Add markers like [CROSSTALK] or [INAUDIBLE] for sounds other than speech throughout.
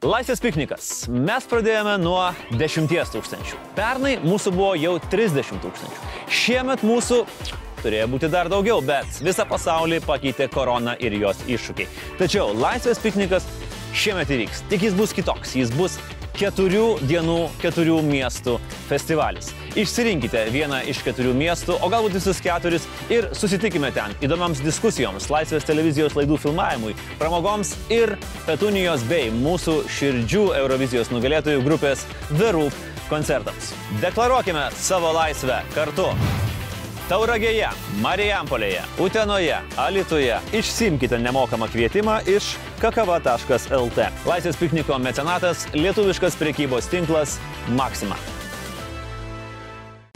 Laisvės piknikas. Mes pradėjome nuo 10 tūkstančių. Pernai mūsų buvo jau 30 tūkstančių. Šiemet mūsų turėjo būti dar daugiau, bet visą pasaulį pakeitė korona ir jos iššūkiai. Tačiau Laisvės piknikas šiemet įvyks. Tik jis bus kitoks. Jis bus keturių dienų, keturių miestų festivalis. Išsirinkite vieną iš keturių miestų, o galbūt visus keturis ir susitikime ten įdomiams diskusijoms, laisvės televizijos laidų filmavimui, pramogoms ir Petunijos bei mūsų širdžių Eurovizijos nugalėtojų grupės The Roop koncertams. Deklaruokime savo laisvę kartu. Tauragėje, Marijampolėje, Utenoje, Alituje išsimkite nemokamą kvietimą iš kakava.lt. Laisvės pikniko mecenatas lietuviškas prekybos tinklas Maxima.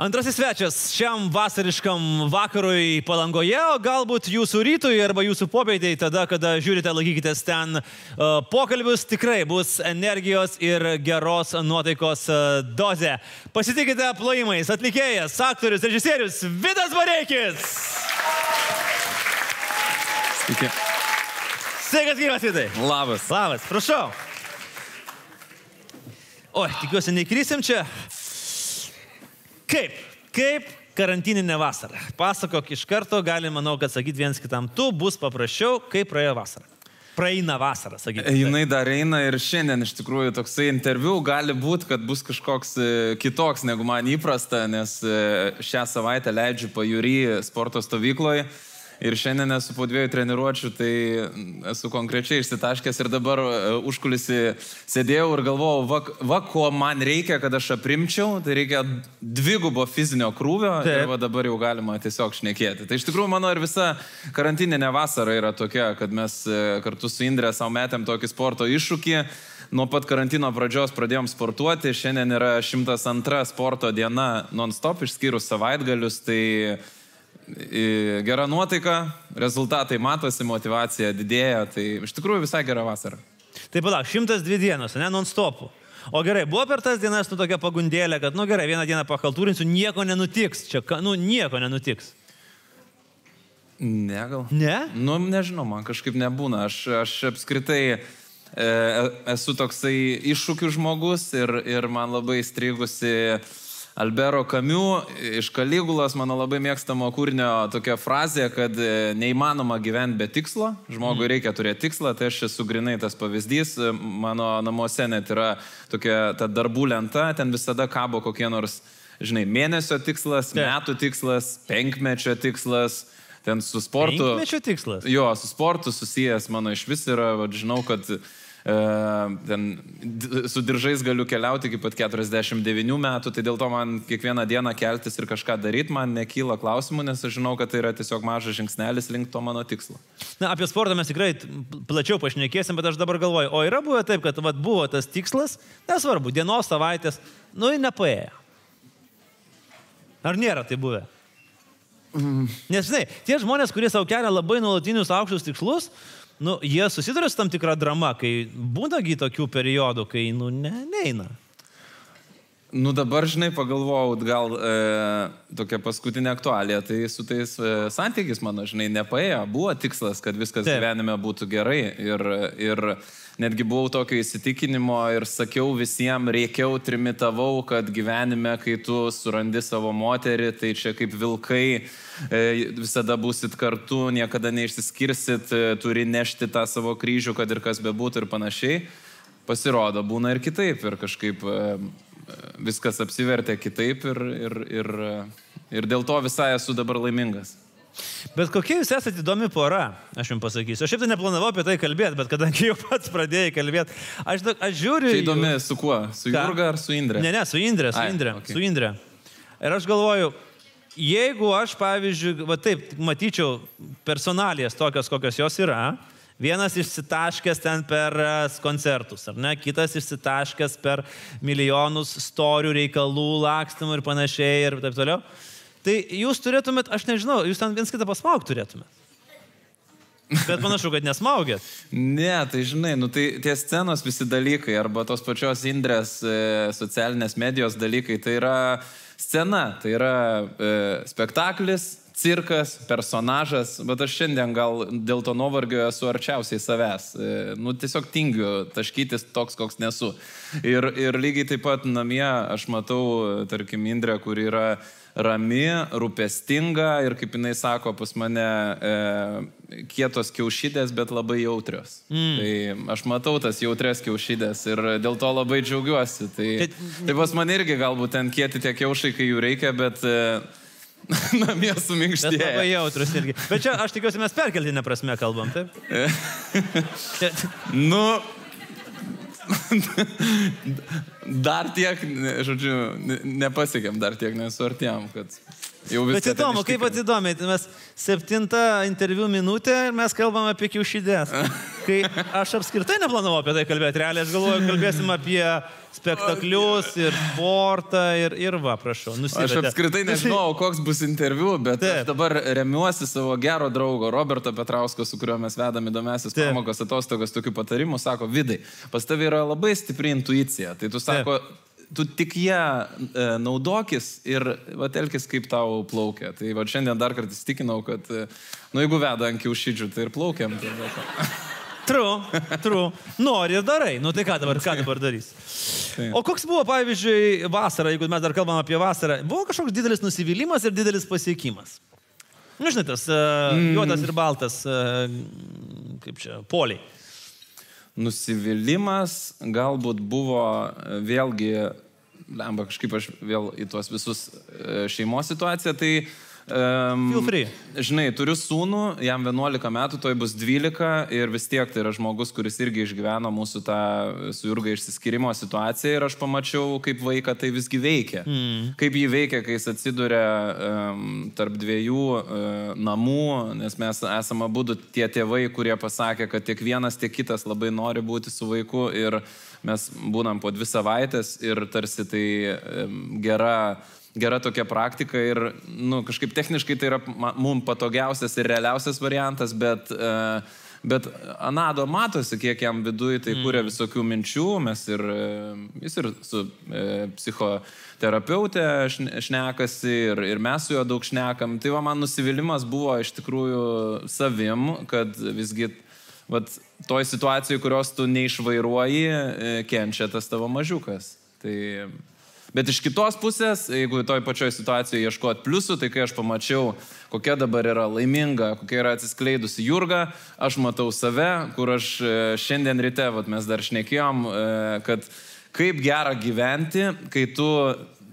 Antrasis svečias šiam vasariškam vakarui palangoje, o galbūt jūsų rytui arba jūsų popietėjai, tada, kada žiūrite, laikykitės ten uh, pokalbius, tikrai bus energijos ir geros nuotaikos uh, dozė. Pasitikite plojimais, atlikėjas, aktorius, režisierius Vidas Vareikis. Sveiki. Sveikas gyvas, Vidai. Labas. Labas, prašau. Oi, tikiuosi, neįkrysim čia. Kaip? Kaip karantininė vasara? Pasakok iš karto, gali, manau, kad sakyti viens kitam, tu bus paprasčiau, kaip praėjo vasara. Praeina vasara, sakykime. Jinai dar eina ir šiandien iš tikrųjų toksai interviu gali būti, kad bus kažkoks e, kitoks negu man įprasta, nes e, šią savaitę leidžiu pajūry sporto stovykloje. Ir šiandien esu po dviejų treniruočių, tai esu konkrečiai išsitaškęs ir dabar uh, užkulisi sėdėjau ir galvojau, va, va, ko man reikia, kad aš aprimčiau, tai reikia dvigubo fizinio krūvio Taip. ir va dabar jau galima tiesiog šnekėti. Tai iš tikrųjų mano ir visa karantininė vasara yra tokia, kad mes uh, kartu su Indrė savo metėm tokį sporto iššūkį. Nuo pat karantino pradžios pradėjom sportuoti, šiandien yra 102 sporto diena non-stop išskyrus savaitgalius, tai gera nuotaika, rezultatai matosi, motivacija didėja, tai iš tikrųjų visai gera vasara. Tai palauk, 102 dienos, ne, non-stopų. O gerai, buvo per tas dienas nu tokia pagundėlė, kad, nu gerai, vieną dieną pakaltūrinsiu, nieko nenutiks, čia, nu, nieko nenutiks. Ne, gal. Ne? Nu, nežinau, man kažkaip nebūna. Aš, aš apskritai e, esu toksai iššūkių žmogus ir, ir man labai strigusi Albero Kamiu iš Kaligulas, mano labai mėgstamo kūrinio tokia frazė, kad e, neįmanoma gyventi be tikslo, žmogui mm. reikia turėti tikslą, tai aš esu grinai tas pavyzdys, mano namuose net yra tokia ta darbų lenta, ten visada kabo kokie nors, žinai, mėnesio tikslas, Taip. metų tikslas, penkmečio tikslas. Ten su sportu. Penkmečio tikslas. Jo, su sportu susijęs mano iš vis yra, va, žinau, kad E, ten su diržais galiu keliauti iki pat 49 metų, tai dėl to man kiekvieną dieną keltis ir kažką daryti, man nekyla klausimų, nes aš žinau, kad tai yra tiesiog mažas žingsnelis link to mano tikslo. Na, apie sportą mes tikrai plačiau pašnekėsim, bet aš dabar galvoju, o yra buvę taip, kad vat, buvo tas tikslas, nesvarbu, dienos, savaitės, nu ir nepaėjo. Ar nėra tai buvę? Mm. Nes, žinai, tie žmonės, kurie savo kelia labai nuolatinius aukštus tikslus, nu, jie susiduria su tam tikra drama, kai būnagi tokių periodų, kai, nu, ne, neina. Nu dabar, žinai, pagalvojau, gal e, tokia paskutinė aktualija, tai su tais e, santykiais mano, žinai, nepaėjo. Buvo tikslas, kad viskas Taip. gyvenime būtų gerai. Ir, ir netgi buvau tokio įsitikinimo ir sakiau visiems, reikiau, trimitavau, kad gyvenime, kai tu surandi savo moterį, tai čia kaip vilkai e, visada būsit kartu, niekada neišsiskirsit, e, turi nešti tą savo kryžių, kad ir kas bebūtų ir panašiai. Pasirodo, būna ir kitaip ir kažkaip e, viskas apsivertė kitaip ir, ir, ir, ir dėl to visai esu dabar laimingas. Bet kokie jūs esate įdomi pora, aš jums pasakysiu. Aš šiaip tai neplanavau apie tai kalbėti, bet kadangi jau pats pradėjai kalbėti, aš, aš žiūriu... Tai įdomi, su kuo? Su Jurga ar su Indre? Ne, ne, su Indre, su Indre. Ai, okay. Su Indre. Ir aš galvoju, jeigu aš, pavyzdžiui, va taip, matyčiau personalijas tokios, kokios jos yra, Vienas išsitaškęs ten per e, koncertus, ar ne? Kitas išsitaškęs per milijonus storių reikalų, lakstimų ir panašiai ir taip toliau. Tai jūs turėtumėt, aš nežinau, jūs ten viens kitą pasmauk turėtumėt. Bet panašu, kad nesmaugėt. Ne, tai žinai, nu tai tie scenos visi dalykai, arba tos pačios Indrės e, socialinės medijos dalykai, tai yra scena, tai yra e, spektaklis, cirkas, personažas, bet aš šiandien gal dėl to nuovargio esu arčiausiai savęs. E, nu, tiesiog tingiu taškytis toks, koks nesu. Ir, ir lygiai taip pat namie aš matau, tarkim, Indrę, kur yra rami, rūpestinga ir, kaip jinai sako, pas mane e, kietos kiaušydės, bet labai jautrios. Mm. Tai aš matau tas jautres kiaušydės ir dėl to labai džiaugiuosi. Tai, tai, tai pas mane irgi galbūt ten kieti tie kiaušai, kai jų reikia, bet... E, [LAUGHS] Namie suminkštė. Labai jautrus irgi. Bet čia aš tikiuosi mes perkeltinę prasme kalbam, taip? [LAUGHS] nu, [LAUGHS] dar tiek, žodžiu, nepasiekėm, dar tiek nesuartėjom, kad jau viskas. Bet įdomu, kaip pat įdomiai, mes septinta interviu minutė ir mes kalbam apie kiaušydės. [LAUGHS] Kai aš apskritai neplanavau apie tai kalbėti, realiai aš galvoju, kalbėsim apie spektaklius ir sportą ir, ir va, prašau, nusivedė. Aš apskritai nežinau, koks bus interviu, bet dabar remiuosi savo gero draugo Roberto Petrausko, su kuriuo mes vedame įdomiasis pamokas atostogas, tokių patarimų, sako, vidai, pas tavai yra labai stipri intuicija. Tai tu sako, Taip tu tik ją e, naudokis ir vatelkis kaip tau plaukia. Tai va šiandien dar kartą įstikinau, kad, e, nu jeigu veda ant kiaušydžių, tai ir plaukiam. Tai [LAUGHS] True, true. Nori ir darai. Nu tai ką dabar, ką dabar darys? O koks buvo, pavyzdžiui, vasara, jeigu mes dar kalbam apie vasarą, buvo kažkoks didelis nusivylimas ir didelis pasiekimas? Na, nu, žinai, tas uh, juodas ir baltas, uh, kaip čia, poliai. Nusivylimas galbūt buvo vėlgi, lemba kažkaip aš vėl į tuos visus šeimos situaciją, tai Um, Feel free. Žinai, turiu sūnų, jam 11 metų, toj bus 12 ir vis tiek tai yra žmogus, kuris irgi išgyveno mūsų tą su Jurga išsiskirimo situaciją ir aš pamačiau, kaip vaiką tai visgi veikia. Mm. Kaip jį veikia, kai jis atsiduria um, tarp dviejų uh, namų, nes mes esame būdų tie tėvai, kurie pasakė, kad tiek vienas, tiek kitas labai nori būti su vaiku ir mes būnam po dvi savaitės ir tarsi tai um, gera gera tokia praktika ir nu, kažkaip techniškai tai yra mums patogiausias ir realiausias variantas, bet, e, bet Anado matosi, kiek jam viduje tai kūrė mm. visokių minčių, mes ir e, jis ir su e, psichoterapeutė šnekasi ir, ir mes su juo daug šnekam. Tai va, man nusivylimas buvo iš tikrųjų savim, kad visgi vat, toj situacijoje, kurios tu neišvairuoji, kenčia tas tavo mažiukas. Tai Bet iš kitos pusės, jeigu toj pačioj situacijoje ieškot pliusų, tai kai aš pamačiau, kokia dabar yra laiminga, kokia yra atsiskleidusi Jurga, aš matau save, kur aš e, šiandien ryte, vat, mes dar šnekėjom, e, kad kaip gera gyventi, kai tu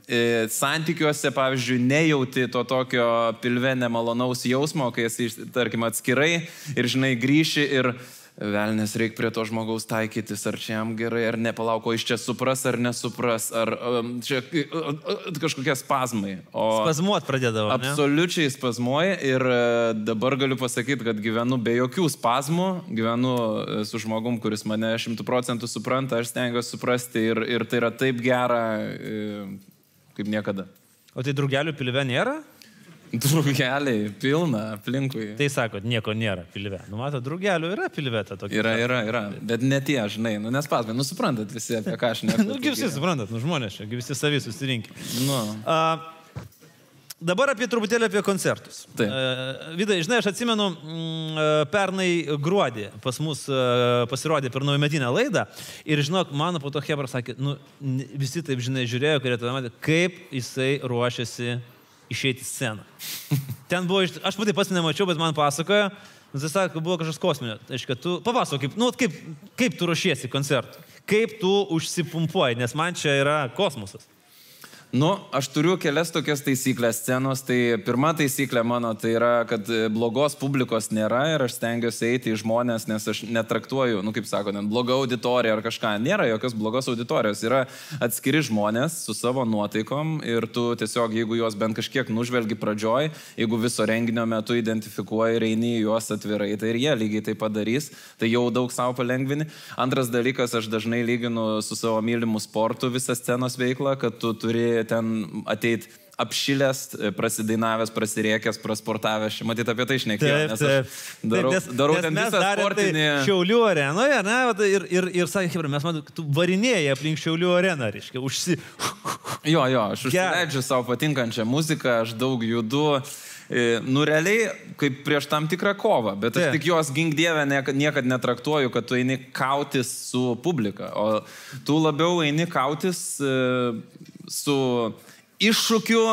e, santykiuose, pavyzdžiui, nejauti to tokio pilve nemalonaus jausmo, kai esi, tarkim, atskirai ir, žinai, grįši ir velnės reikia prie to žmogaus taikytis, ar čia jam gerai, ar nepalauko, iš čia supras ar nesupras, ar um, čia uh, uh, kažkokie spazmai. O Spazmuot pradėdavo. Absoliučiai spazmuoja ir uh, dabar galiu pasakyti, kad gyvenu be jokių spazmų, gyvenu su žmogum, kuris mane šimtų procentų supranta, aš stengiuosi suprasti ir, ir tai yra taip gera kaip niekada. O tai draugelių pilve nėra? Drugeliai, pilna aplinkui. Tai sakot, nieko nėra pilve. Nu, mato, drugelių yra pilve ta tokia. Yra, yra, yra. Bet ne tie, žinai, nu, nespasmai, nu, suprantat visi, apie ką aš nežinau. [LAUGHS] nu, visi suprantat, nu, žmonės čia, visi savi susirinkę. Nu. Uh, Dabar apie truputėlį apie koncertus. Taip. Vidai, žinai, aš atsimenu, mm, pernai gruodį pas mus pasirodė per naujametinę laidą ir, žinok, mano po to Hebra sakė, nu, visi taip, žinai, žiūrėjo, kurie tada matė, kaip jisai ruošiasi išeiti į sceną. Ten buvo, aš pati pats nemačiau, bet man pasakojo, nu, tai sako, buvo kažkas kosminio. Tai reiškia, tu papasako, kaip, nu, kaip, kaip tu ruošiesi koncertui, kaip tu užsipumpuoji, nes man čia yra kosmosas. Nu, aš turiu kelias tokias taisyklės scenos. Tai pirma taisyklė mano tai yra, kad blogos publikos nėra ir aš stengiuosi eiti į žmonės, nes aš netraktuoju, nu kaip sako, net bloga auditorija ar kažką. Nėra jokios blogos auditorijos. Yra atskiri žmonės su savo nuotaikom ir tu tiesiog, jeigu juos bent kažkiek nužvelgi pradžioj, jeigu viso renginio metu identifikuoji ir eini juos atvirai, tai ir jie lygiai tai padarys. Tai jau daug savo palengvini. Antras dalykas, aš dažnai lyginu su savo mylimu sportu visą scenos veiklą, kad tu turi ten ateit apšilęs, prasidainavęs, prasiriekęs, prasportavęs. Matyt, apie tai išnekėjau. Taip, taip. Darau, taip, nes, darau nes ten visą darėm sportinį. Tai šiaulių arenoje, ne, ir, ir, ir sakė, Hebra, mes matom, tu varinėjai aplink Šiaulių areną, reiškia, užsi... Jo, jo, aš užsileidžiu savo patinkančią muziką, aš daug judu. E, Nu, realiai, kaip prieš tam tikrą kovą, bet aš tik jos gink dievę niekad, niekad netraktuoju, kad tu eini kautis su publika, o tu labiau eini kautis e, su iššūkiu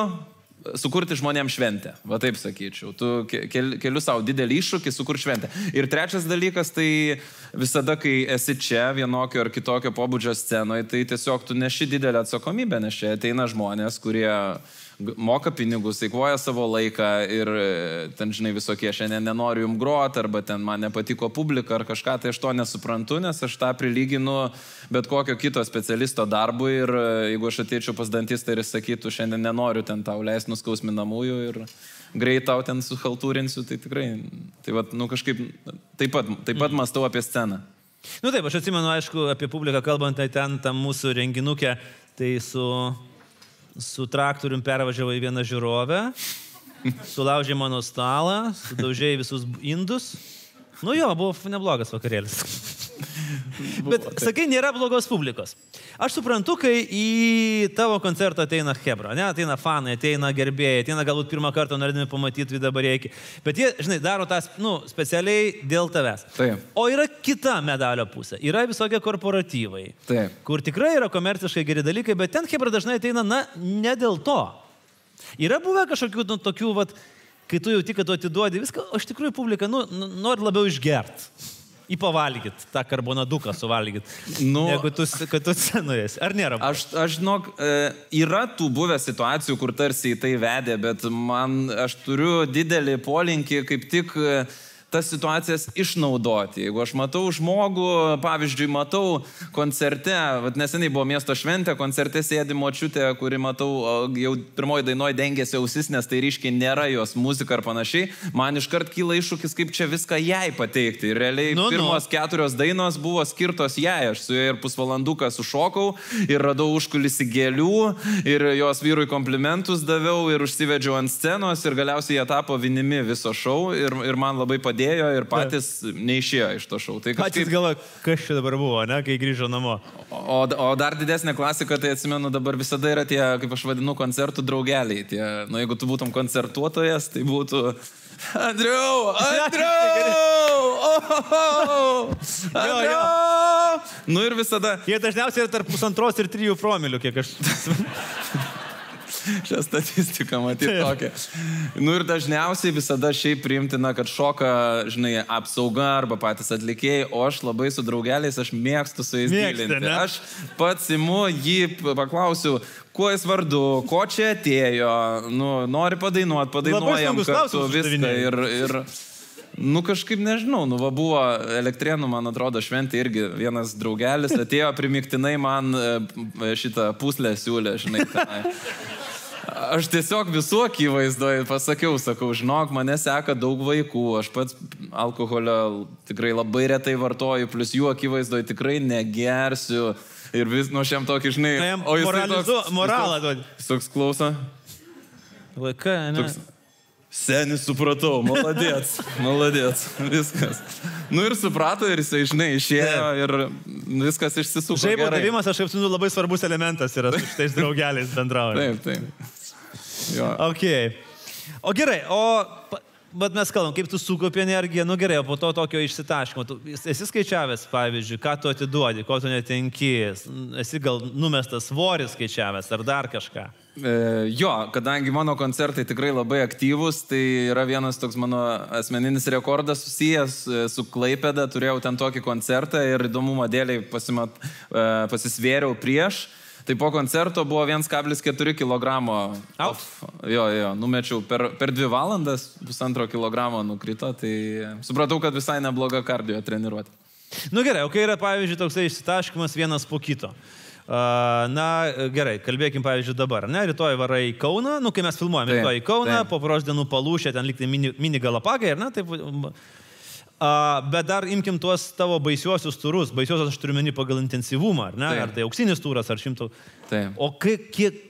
sukurti žmonėms šventę, va taip sakyčiau. Tu ke- kel, keliu savo didelį iššūkį sukur šventę. Ir trečias dalykas, tai visada, kai esi čia vienokio ar kitokio pobūdžio scenoje, tai tiesiog tu neši didelę atsakomybę, nes čia ateina žmonės, kurie g- moka pinigus, eikvoja savo laiką ir e, ten, žinai, visokie šiandien nenoriu jum groti, arba ten man nepatiko publika ar kažką, tai aš to nesuprantu, nes aš tą prilyginu bet kokio kito specialisto darbui ir e, jeigu aš ateičiau pas dantistą ir jis sakytų, šiandien nenoriu ten tau leisti nuskausminamųjų ir greit tau ten suhaltūrinsiu, tai tikrai, tai va, nu kažkaip taip pat, taip pat mastau apie sceną. Nu taip, aš atsimenu, aišku, apie publiką kalbant, tai ten tam mūsų renginukė, tai su, su traktorium pervažiavo į vieną žiūrovę, sulaužė mano stalą, sudaužė visus indus. Nu jo, buvo neblogas vakarėlis. Bet, sakai, nėra blogos publikos. Aš suprantu, kai į tavo koncertą ateina Hebra, ne, ateina fanai, ateina gerbėjai, ateina galbūt pirmą kartą norėdami pamatyti Vidą Bareikį. Bet jie, žinai, daro tas, nu, specialiai dėl tavęs. Taip. O yra kita medalio pusė. Yra visokie korporatyvai, Taip. kur tikrai yra komerciškai geri dalykai, bet ten Hebra dažnai ateina, na, ne dėl to. Yra buvę kažkokių nu, tokių, vat, kai tu jauti, kad tu atiduodi viską, o iš tikrųjų publika, nu, nu, nori labiau išgert. Į pavalgyti, tą karbonaduką suvalgyti. Nu- Jeigu tu, kad tu scenoje esi. Ar nėra? Aš, aš žinok, yra tų buvę situacijų, kur tarsi į tai vedė, bet man, aš turiu didelį polinkį kaip tik e, tas situacijas išnaudoti. Jeigu aš matau žmogų, pavyzdžiui, matau koncerte, neseniai buvo miesto šventė, koncerte sėdi močiutė, kuri matau jau pirmoji dainoje dengėsi ausis, nes tai ryškiai nėra jos muzika ar panašiai, man iškart kyla iššūkis, kaip čia viską jai pateikti. Ir realiai Nu, nu. pirmos keturios dainos buvo skirtos jai, aš su ja ir pusvalanduką sušokau ir radau užkulisi gėlių ir jos vyrui komplimentus daviau ir užsivedžiau ant scenos ir galiausiai jie tapo vinimi viso šou ir, ir man labai padėjo ir patys neišėjo iš to šou. Tai Patys kažkaip, galvoja, kas čia dabar buvo, ne, kai grįžo namo. o, o dar didesnė klasika, tai atsimenu, dabar visada yra tie, kaip aš vadinu, koncertų draugeliai. Tie, nu, jeigu tu būtum koncertuotojas, tai būtų... Andriau, [LAUGHS] Andriau! Oh, Andriau! Nu ir visada, Jie dažniausiai yra tarp pusantros ir trijų promilių, kiek aš... [LAUGHS] [LAUGHS] Šią statistiką matyti tokią. Nu ir dažniausiai visada šiaip priimtina, kad šoka, žinai, apsauga arba patys atlikėjai, o aš labai su draugeliais, aš mėgstu su jais gilinti. Aš pats imu jį, paklausiu, kuo jis vardu, ko čia atėjo, nu, nori padainuoti, padainuojam kartu viską. Ir, ir, nu kažkaip nežinau, nu va buvo elektrienų, man atrodo, šventė irgi vienas draugelis atėjo primiktinai man e, šitą puslę siūlę, žinai. Tenai. [LAUGHS] Aš tiesiog visų akivaizdoje pasakiau, sakau, žinok, mane seka daug vaikų, aš pats alkoholio tikrai labai retai vartoju, plus jų akivaizdoje tikrai negersiu. Ir vis nuo šiam tokį, žinai, Na, jam jisai moralizu- moralą duodi. Jis toks klauso. Vaikai, ne? Toks, Senis supratau, maladėts, [LAUGHS] maladėts, viskas. Nu ir suprato ir jisai, žinai, išėjo ir viskas išsisuko. Žaibo davimas, aš kaip suprantu, labai svarbus elementas yra su šitais draugeliais bendraujant. Taip, taip. Jo. Ok. O gerai, o... Bet mes kalbam, kaip tu sukaupi energiją, nu gerai, o po to tokio išsitaškymo. Tu esi skaičiavęs, pavyzdžiui, ką tu atiduodi, ko tu netenki, esi gal numestas svoris skaičiavęs ar dar kažką. E, jo, kadangi mano koncertai tikrai labai aktyvūs, tai yra vienas toks mano asmeninis rekordas susijęs e, su Klaipėda. Turėjau ten tokį koncertą ir įdomumo dėliai pasimat, e, pasisvėriau prieš. Tai po koncerto buvo 1,4 kg. Out. Jo, jo, numečiau per, per 2 valandas, pusantro kilogramo nukrito, tai supratau, kad visai nebloga kardio treniruoti. Nu gerai, o kai yra, pavyzdžiui, toksai išsitaškymas vienas po kito. Na gerai, kalbėkim pavyzdžiui dabar, ne, rytoj varai į Kauną, nu kai mes filmuojame, rytoj į Kauną, taip. po poros dienų palūšė, ten liktai mini, mini galapagai, ar ne, taip. Bet dar imkim tuos tavo baisiuosius turus, baisiuosius aš turiu menį pagal intensyvumą, ar ne, Taip. ar tai auksinis turas, ar šimtų. Taip. O kaip, kiek,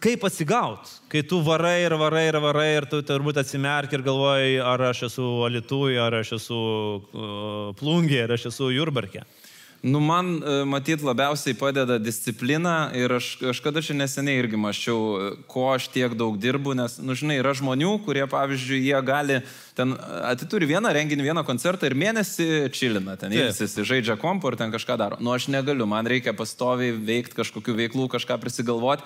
kaip atsigaut, kai tu varai ir varai ir varai ir tu turbūt atsimerk ir galvoji, ar aš esu Alitui, ar aš esu uh, Plungė, ar aš esu Jurbarkė. Nu, man e, matyt labiausiai padeda disciplina ir aš kažkada čia neseniai irgi maščiau, e, ko aš tiek daug dirbu, nes, nu, žinai, yra žmonių, kurie, pavyzdžiui, jie gali ten atituri vieną renginį, vieną koncertą ir mėnesį čilina, ten ilsisi, žaidžia kompo ir ten kažką daro. Nu, aš negaliu, man reikia pastoviai veikti kažkokių veiklų, kažką prisigalvoti.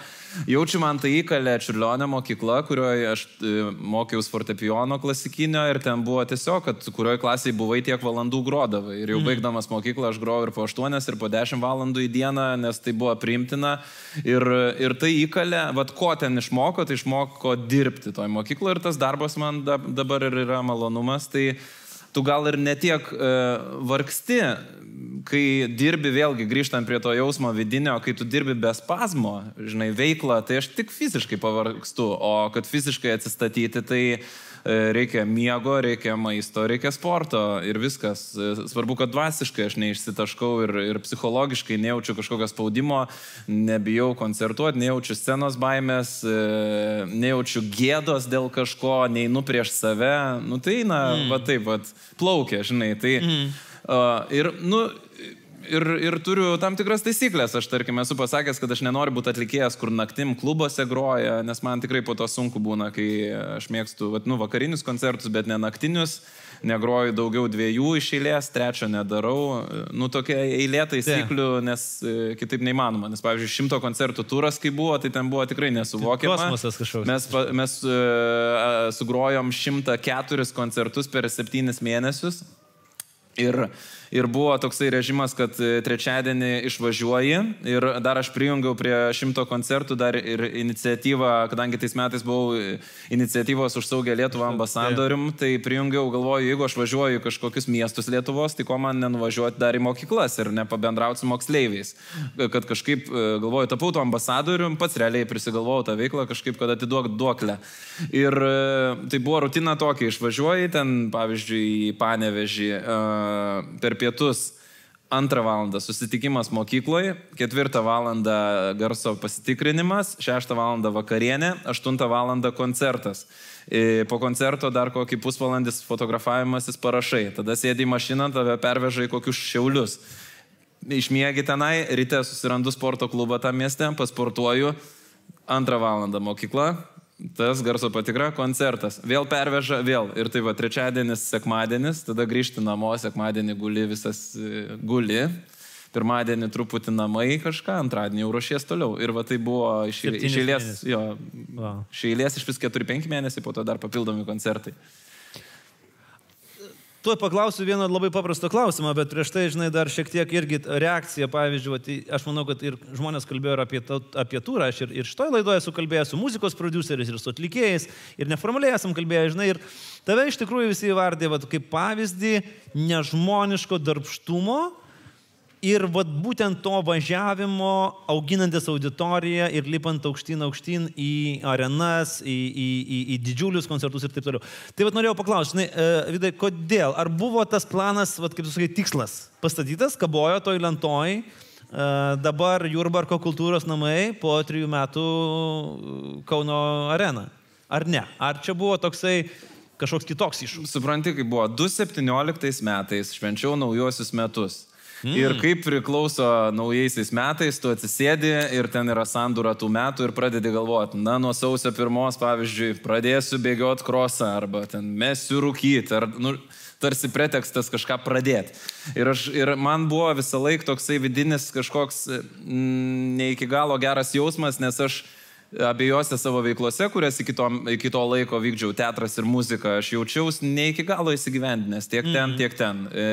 Jaučiu man tai įkalė Čiurlionė mokykla, kurioje aš e, mokiausi fortepijono klasikinio ir ten buvo tiesiog, kad kurioje klasėje buvai tiek valandų grodavai. Ir jau baigdamas mokyklą aš grojau ir po 8 ir po 10 valandų į dieną, nes tai buvo priimtina. Ir, ir tai įkalė, vad ko ten išmoko, tai išmoko dirbti toj mokykloje ir tas darbas man da, dabar ir yra malonumas. Tai tu gal ir netiek e, vargsti, kai dirbi vėlgi grįžtant prie to jausmo vidinio, kai tu dirbi be spazmo, žinai, veiklą, tai aš tik fiziškai pavargstu, o kad fiziškai atsistatyti, tai e, reikia miego, reikia maisto, reikia sporto ir viskas. E, Svarbu, kad dvasiškai aš neišsitaškau ir, ir psichologiškai nejaučiu kažkokio spaudimo, nebijau koncertuoti, nejaučiu scenos baimės, e, nejaučiu gėdos dėl kažko, neinu prieš save. Nu tai, na, mm. va taip, va, plaukia, žinai. Tai, mm. uh, ir, nu, Ir, ir turiu tam tikras taisyklės. Aš, tarkim, esu pasakęs, kad aš nenoriu būti atlikėjas, kur naktim klubuose groja, nes man tikrai po to sunku būna, kai aš mėgstu vat, nu, vakarinius koncertus, bet ne naktinius. Negroju daugiau dviejų iš eilės, trečio nedarau. Nu, tokia eilė taisyklių, nes e, kitaip neįmanoma. Nes, pavyzdžiui, šimto koncertų turas, kai buvo, tai ten buvo tikrai nesuvokiama. Kosmosas kažkoks. Mes, pa- mes uh, sugrojom 104 koncertus per 7 mėnesius. Ir, ir buvo toksai režimas, kad e, trečiadienį išvažiuoji ir dar aš prijungiau prie šimto koncertų dar ir iniciatyvą, kadangi tais metais buvau e, iniciatyvos už saugę Lietuvą ambasadorium, tai prijungiau, galvoju, jeigu aš važiuoju į kažkokius miestus Lietuvos, tai ko man nenuvažiuoti dar į mokyklas ir nepabendrauti su moksleiviais. Kad kažkaip, e, galvoju, tapau to ambasadorium, pats realiai prisigalvojau tą veiklą, kažkaip, kad atiduok duoklę. Ir tai buvo rutina tokia, išvažiuoji ten, pavyzdžiui, į Panevežį per pietus. Antrą valandą susitikimas mokykloje, ketvirtą valandą garso pasitikrinimas, šeštą valandą vakarienė, aštuntą valandą koncertas. E, Po koncerto dar kokį pusvalandis fotografavimasis parašai. Tada sėdi į mašiną, tave perveža į kokius šiaulius. Išmiegi tenai, ryte susirandu sporto klubą tam mieste, pasportuoju, antrą valandą mokykla, tas garso patikra, koncertas. Vėl perveža, vėl. Ir tai va, trečiadienis, sekmadienis, tada grįžti namo, sekmadienį guli visas e, guli. Pirmadienį truputį namai kažką, antradienį jau ruošies toliau. Ir va tai buvo iš, eilės, jo, Wow. iš eilės iš vis 4-5 mėnesiai, po to dar papildomi koncertai. Tuoj paklausiu vieno labai paprasto klausimo, bet prieš tai, žinai, dar šiek tiek irgi reakcija, pavyzdžiui, į- aš manau, kad ir žmonės kalbėjo ir apie, tau- apie turą, aš ir, ir šitoje laidoje esu kalbėjęs su muzikos produceriais, ir su atlikėjais, ir neformaliai esam kalbėję, žinai, ir tave iš tikrųjų visi įvardė vat, kaip pavyzdį nežmoniško darbštumo ir vat, būtent to važiavimo, auginantis auditoriją ir lipant aukštyn aukštyn į arenas, į, į, į, į didžiulius koncertus ir taip toliau. Tai vad norėjau paklausti, e, Vidai, kodėl? Ar buvo tas planas, vat, kaip tu sakai, tikslas pastatytas, kabojo toj lentoj, e, dabar Jurbarko kultūros namai po trijų metų e, Kauno arena? Ar ne? Ar čia buvo toksai kažkoks kitoks iššūkis? Supranti, kai buvo 2017 metais, švenčiau naujosius metus. Mm. Ir kaip priklauso naujaisiais metais, tu atsisėdi ir ten yra sandūra tų metų ir pradedi galvoti, na, nuo sausio pirmos, pavyzdžiui, pradėsiu bėgioti krosą arba ten mesiu rūkyti, ar, nu, tarsi pretekstas kažką pradėti. Ir, aš, ir man buvo visą laiką toksai vidinis kažkoks mm, ne iki galo geras jausmas, nes aš abiejose savo veiklose, kurias iki to, iki to laiko vykdžiau, teatras ir muzika, aš jaučiausi ne iki galo įsigyvendinęs, tiek ten, mm. tiek ten. E,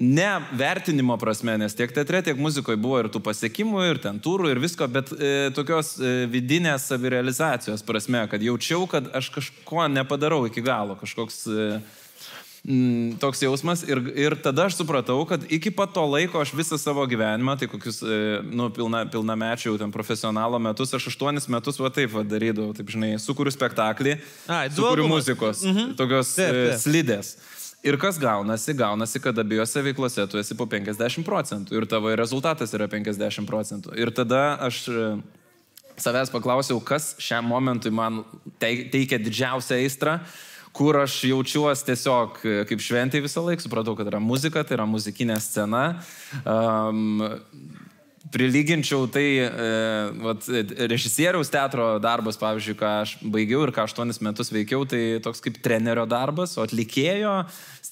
ne vertinimo prasme, nes tiek teatre, tiek muzikoje buvo ir tų pasiekimų, ir ten turų, ir visko, bet e, tokios e, vidinės savirealizacijos prasme, kad jaučiau, kad aš kažko nepadarau iki galo, kažkoks... E, mm, toks jausmas ir, ir tada aš supratau, kad iki pat to laiko aš visą savo gyvenimą, tai kokius, e, nu, pilna, pilnamečių, ten profesionalo metus, aš aštuonis metus va taip va darydavau, taip žinai, sukūriu spektaklį, Ai, sukūriu muzikos, Mhm. tokios Taip, e, taip. slidės. Ir kas gaunasi? Gaunasi, kad abiejose veiklose tu esi po 50 procentų ir tavo rezultatas yra 50 procentų. Ir tada aš e, savęs paklausiau, kas šiam momentui man tei- teikia didžiausią aistrą, kur aš jaučiuosi tiesiog e, kaip šventai visą laiką, supratau, kad yra muzika, tai yra muzikinė scena. Um, prilyginčiau tai e, vat, režisieriaus teatro darbas, pavyzdžiui, ką aš baigiau ir ką aštuonis metus veikiau, tai toks kaip trenerio darbas, o atlikėjo,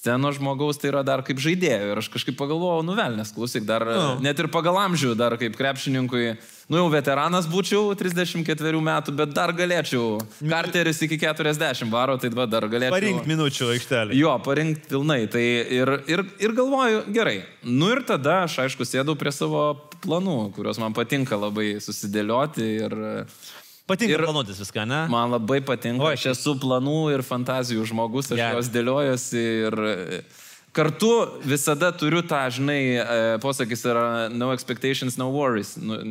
scenos žmogaus tai yra dar kaip žaidėjo. Ir aš kažkaip pagalvojau, nuvelnės, klausyk, dar Nu. net ir pagal amžių, dar kaip krepšininkui, nu jau veteranas būčiau 34 metų, bet dar galėčiau. Karteris iki 40 varo, tai va, dar galėčiau. Parink minučių aikštelį. Jo, parinkti pilnai. Tai ir, ir, ir galvoju, gerai. Nu ir tada aš, aišku, sėdau prie savo planų, kuriuos man patinka labai susidėlioti ir Patinka Ir- planuotis viską, ne? man labai patinka. Oi. Aš esu planų ir fantazijų žmogus, aš Geras. juos dėliojuosi ir e, kartu visada turiu tą, žinai, e, posakis yra no expectations, no worries. Nu,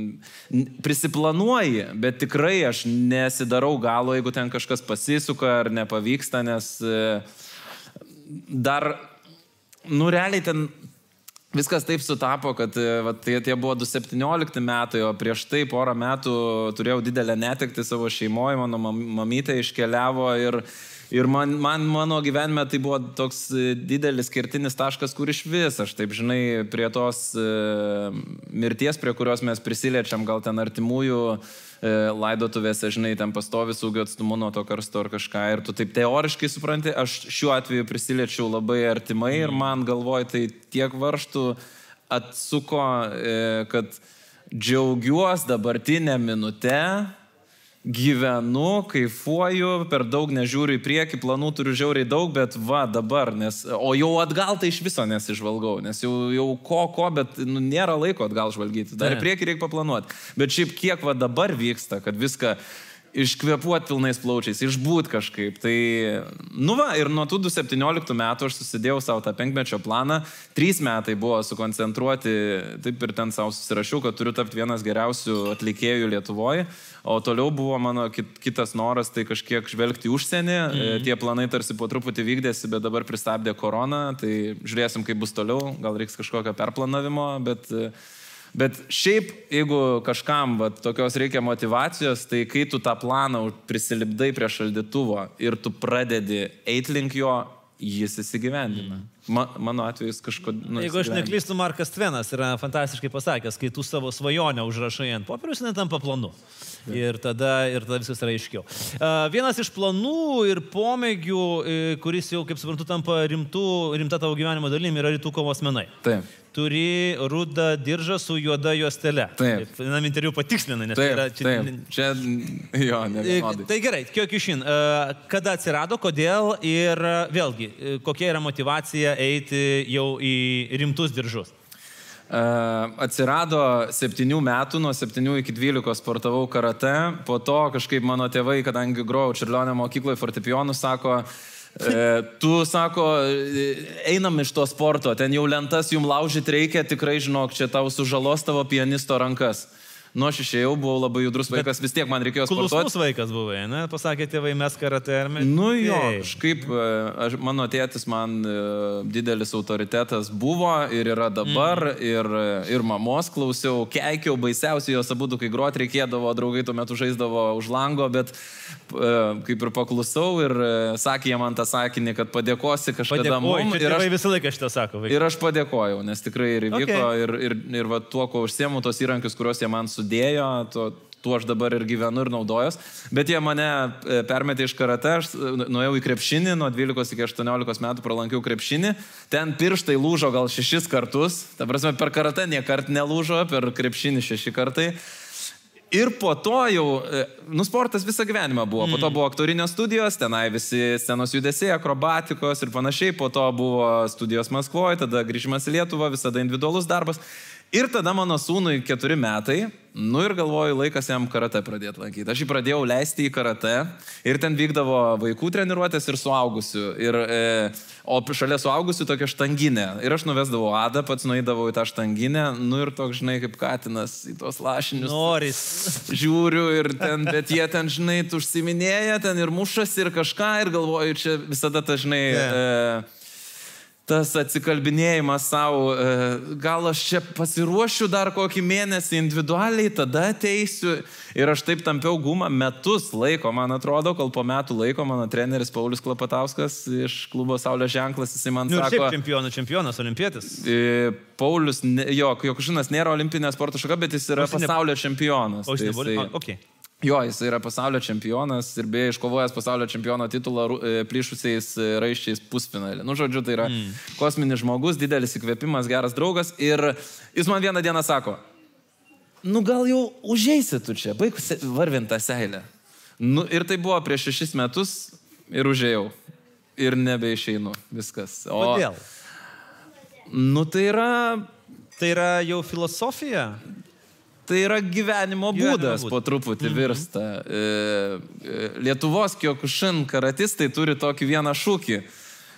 Prisiplanuoji, bet tikrai aš nesidarau galo, jeigu ten kažkas pasisuka ar nepavyksta, nes e, dar, nu realiai ten viskas taip sutapo, kad e, va, tai tie buvo 2017 metai, o prieš tai porą metų turėjau didelę netekti savo šeimoje, mano mam- mamytė iškeliavo ir, ir man, man mano gyvenime tai buvo toks e, didelis kertinis taškas, kur iš vis aš taip žinai prie tos e, mirties, prie kurios mes prisiliečiam, gal ten artimųjų e, laidotuvėse, žinai, ten pastovi saugio atstumu nuo to karsto ar kažką. Ir tu taip teoriškai supranti, aš šiuo atveju prisiliečiau labai artimai ir man galvoj tai tiek varštų atsuko, e, kad džiaugiuosi dabartinę minutę, gyvenu, kaifuoju, per daug nežiūriu į priekį, planų turiu žiauriai daug, bet va dabar, nes, o jau atgal tai iš viso nesižvalgau, nes jau, jau ko, ko, bet nu, nėra laiko atgal žvalgyti, dar į priekį reikia paplanuoti. Bet šiaip kiek va dabar vyksta, kad viską iškvepuot pilnais plaučiais, išbūt kažkaip. Tai, nu va, ir nuo tų 2017 metų aš susidėjau savo tą penkmečio planą. Trys metai buvo sukoncentruoti, taip ir ten savo susirašiau, kad turiu tapti vienas geriausių atlikėjų Lietuvoje. O toliau buvo mano kit, kitas noras, tai kažkiek žvelgti užsienį. Mm. Tie planai tarsi po truputį vykdėsi, bet dabar pristabdė korona. Tai žiūrėsim, kaip bus toliau. Gal reiks kažkokio perplanavimo, bet... e, Bet šiaip, jeigu kažkam va, tokios reikia motivacijos, tai kai tu tą planą prisilipdai prie šaldytuvo ir tu pradedi eiti link jo, jis įsigyvendina. Ma, mano atveju jis kažkodėl... Nu, Jeigu aš neklystu, Markas Tvenas yra fantastiškai pasakęs, kai tu savo svajonę užrašai ant popieriaus, jinai tampa planu. Ir tada, ir tada viskas yra aiškiau. Vienas iš planų ir pomėgių, e, kuris jau, kaip suprantu, tampa rimtų, rimta tavo gyvenimo dalimi, yra rytų kovos menai. Taip. Turi rudą diržą su juoda juostele. Taip. Vienam interviu patikslinai, nes Taip, tai yra... taip. Čia, jo, ne E. Tai gerai, kiek išin, kada atsirado, kodėl ir e, vėlgi, e, kokia yra motivacija eiti jau į rimtus diržus? E, Atsirado septynių metų, nuo septynių iki dvylikos sportavau karate, po to kažkaip mano tėvai, kadangi grojau Čiurlionio mokykloje fortepijonų, sako, e, tu sako, e, einam iš to sporto, ten jau lentas jum laužyti reikia, tikrai žinok, čia tau sužalos tavo pianisto rankas. Nu, aš išėjau, buvau labai judrus vaikas, vis tiek man reikėjo sportuoti. Klusnus vaikas buvai, ne? Pasakė tėvai, mes karate ar mes. Nu jo, kažkaip e, aš, mano tėtis man e, didelis autoritetas buvo ir yra dabar, mm. ir, e, ir mamos klausiau, keikiau baisiausiai jos abu, kai grot reikėdavo, draugai tuo metu žaisdavo už lango, bet kaip ir paklusau ir sakė jie man tą sakinį, kad padėkosi kažkada Padėkoju, mum. čia Ir aš, visą laiką šitą sako. vaikai. ir aš padėkojau, nes tikrai ir įvyko, Okay. okay. ir, ir, ir va, tuo, ko užsiemu, tos įrankius, kuriuos jie man sudėjo, tuo, tuo aš dabar ir gyvenu ir naudojos. Bet jie mane e, permetė iš karate, aš e, nuėjau į krepšinį, nuo 12 iki 18 metų pralankiau krepšinį, ten pirštai lūžo gal šešis kartus, ta prasme per karate niekart nelūžo, per krepšinį šeši kartai. Ir po to jau, e, nu, sportas visą gyvenimą buvo. Po to buvo aktorinio studijos, tenai visi scenos judesiai, akrobatikos ir panašiai. Po to buvo studijos Maskvoje, tada grįžimas į Lietuvą, visada individualus darbas. Ir tada mano sūnui keturi metai, nu ir galvoju, laikas jam karate pradėti lankyti. Aš jį pradėjau leisti į karate ir ten vykdavo vaikų treniruotės ir suaugusių. Ir, e, o šalia suaugusių tokia štanginė. Ir aš nuvesdavau adą, pats nueidavau į tą štanginę, nu ir toks, žinai, kaip katinas į tuos lašinius. Noris. Žiūriu ir ten, bet jie ten, žinai, užsiminėja, ten ir mušasi ir kažką ir galvoju, čia visada ta, žinai... Yeah. E, tas atsikalbinėjimas savo, e, gal aš čia pasiruošiu dar kokį mėnesį individualiai, tada ateisiu. Ir aš taip tampiau gumą metus laiko, man atrodo, kol po metų laiko mano treneris Paulius Klapatauskas iš klubo Saulės ženklas, jisai man nu, sako... Šiaip čempionas, čempionas, olimpietis. E, Paulius, jo, Jokušinas nėra olimpinė sporto šaka, bet jis yra pasaulio čempionas. O tai. Jisai... Okay. Jo, jis yra pasaulio čempionas ir beje iškovojęs pasaulio čempiono titulą e, plyšusiais e, raiščiais pusfinalį. Nu, žodžiu, tai yra mm. kosminis žmogus, didelis įkvėpimas, geras draugas ir jis man vieną dieną sako, nu gal jau užeisi tu čia, baig varvintą seilę. Nu, ir tai buvo prieš šešis metus ir užėjau. Ir nebeišeinu viskas. O, Kodėl? Nu tai yra... Tai yra jau filosofija? Tai yra gyvenimo būdas, gyvenimo po truputį mhm. virsta. Mm. Lietuvos kiokušin karatistai turi tokį vieną šūkį.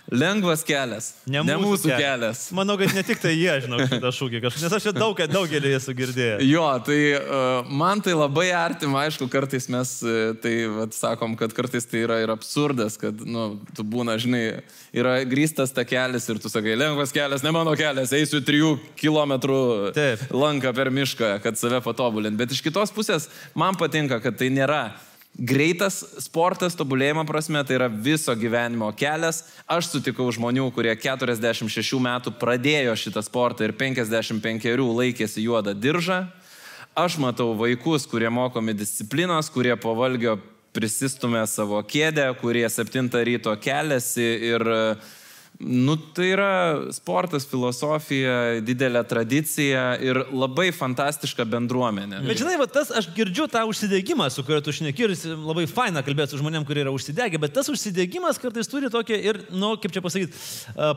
Lengvas kelias. Ne, ne mūsų, mūsų kelias. kelias. Manau, kad ne tik tai jie žino šitą šūkį, kažkas, nes aš čia daug, daugelį esu girdėjęs. Jo, tai uh, man tai labai artima, aišku, kartais mes uh, tai vat, sakom, kad kartais tai yra ir absurdas, kad, nu, tu būna, žinai, yra grįstas ta kelias ir tu sakai, lengvas kelias, ne mano kelias, eisiu trijų kilometrų Taip. lanką per mišką, kad save patobulint. Bet iš kitos pusės man patinka, kad tai nėra Greitas sportas, tobulėjimo prasme, tai yra viso gyvenimo kelias. Aš sutikau žmonių, kurie 46 metų pradėjo šitą sportą ir 55 laikėsi juodą diržą. Aš matau vaikus, kurie mokomi disciplinos, kurie po valgio prisistumė savo kėdę, kurie 7 ryto keliasi ir uh, Nu, tai yra sportas, filosofija, didelė tradicija ir labai fantastiška bendruomenė. Bet žinai, va, tas aš girdžiu tą užsidėgymą, su kuriuo tu šneki ir labai faina kalbėti su žmonėm, kurie yra užsidegę, bet tas užsidėgymas kartais turi tokį ir, nu, kaip čia pasakyti,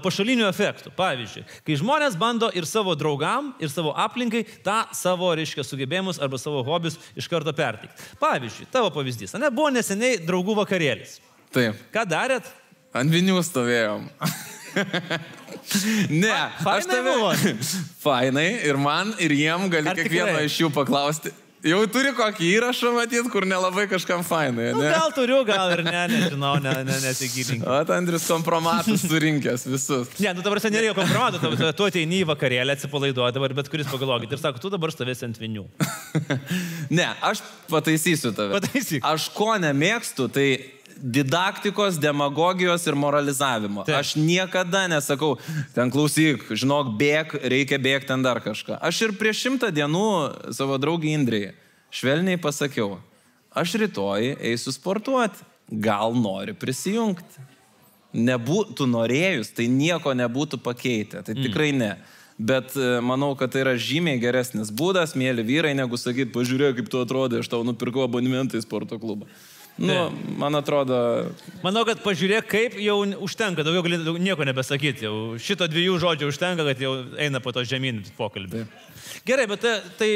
pašalinių efektų. Pavyzdžiui, kai žmonės bando ir savo draugam, ir savo aplinkai tą savo, reiškia, sugebėjimus arba savo hobius iš karto perteikti. Pavyzdžiui, tavo pavyzdys, ne, buvo neseniai draugų vakarėlis. Taip. Ką darėt? Ant vinių stovėjom. [LAUGHS] ne, Fa aš tave. [LAUGHS] Fainai ir man, ir jiem gali kiekvieno iš jų paklausti. Jau turi kokį įrašą matyti, kur nelabai kažkam fainai. Nu, gal turiu, gal ir ne, nežinau, ne, ne, nesigilink. O, [LAUGHS] Andrius kompromatus surinkęs visus. Ne, nu dabar sen nereikia kompromatų, tu, tu ateini į vakarėlę, atsipalaiduoji dabar, bet kuris pagalvokit ir sako, tu dabar stovėsi ant vinių. ne, aš pataisysiu tave. Pataisyk. Aš ko nemėgstu, tai didaktikos, demagogijos ir moralizavimo. Taip. Aš niekada nesakau, ten klausyk, žinok, bėg, reikia bėgti ten dar kažką. Aš ir prieš šimtą dienų savo draugį Indrijai švelniai pasakiau, aš rytoj eisiu sportuoti, gal nori prisijungti. Nebūtų norėjus, tai nieko nebūtų pakeitę, tai mm. tikrai ne. Bet e, manau, kad tai yra žymiai geresnis būdas, mėly vyrai, negu sakyti, pažiūrėk, kaip tu atrodai, aš tau nupirkau abonementą į sporto klubą. Nu, man atrodo. Manau, kad pažiūrėk, kaip jau užtenka, daugiau gali nieko nebesakyti. Jau šito dviejų žodžių užtenka, kad jau eina po to žemyn pokalbį. Gerai, bet tai, tai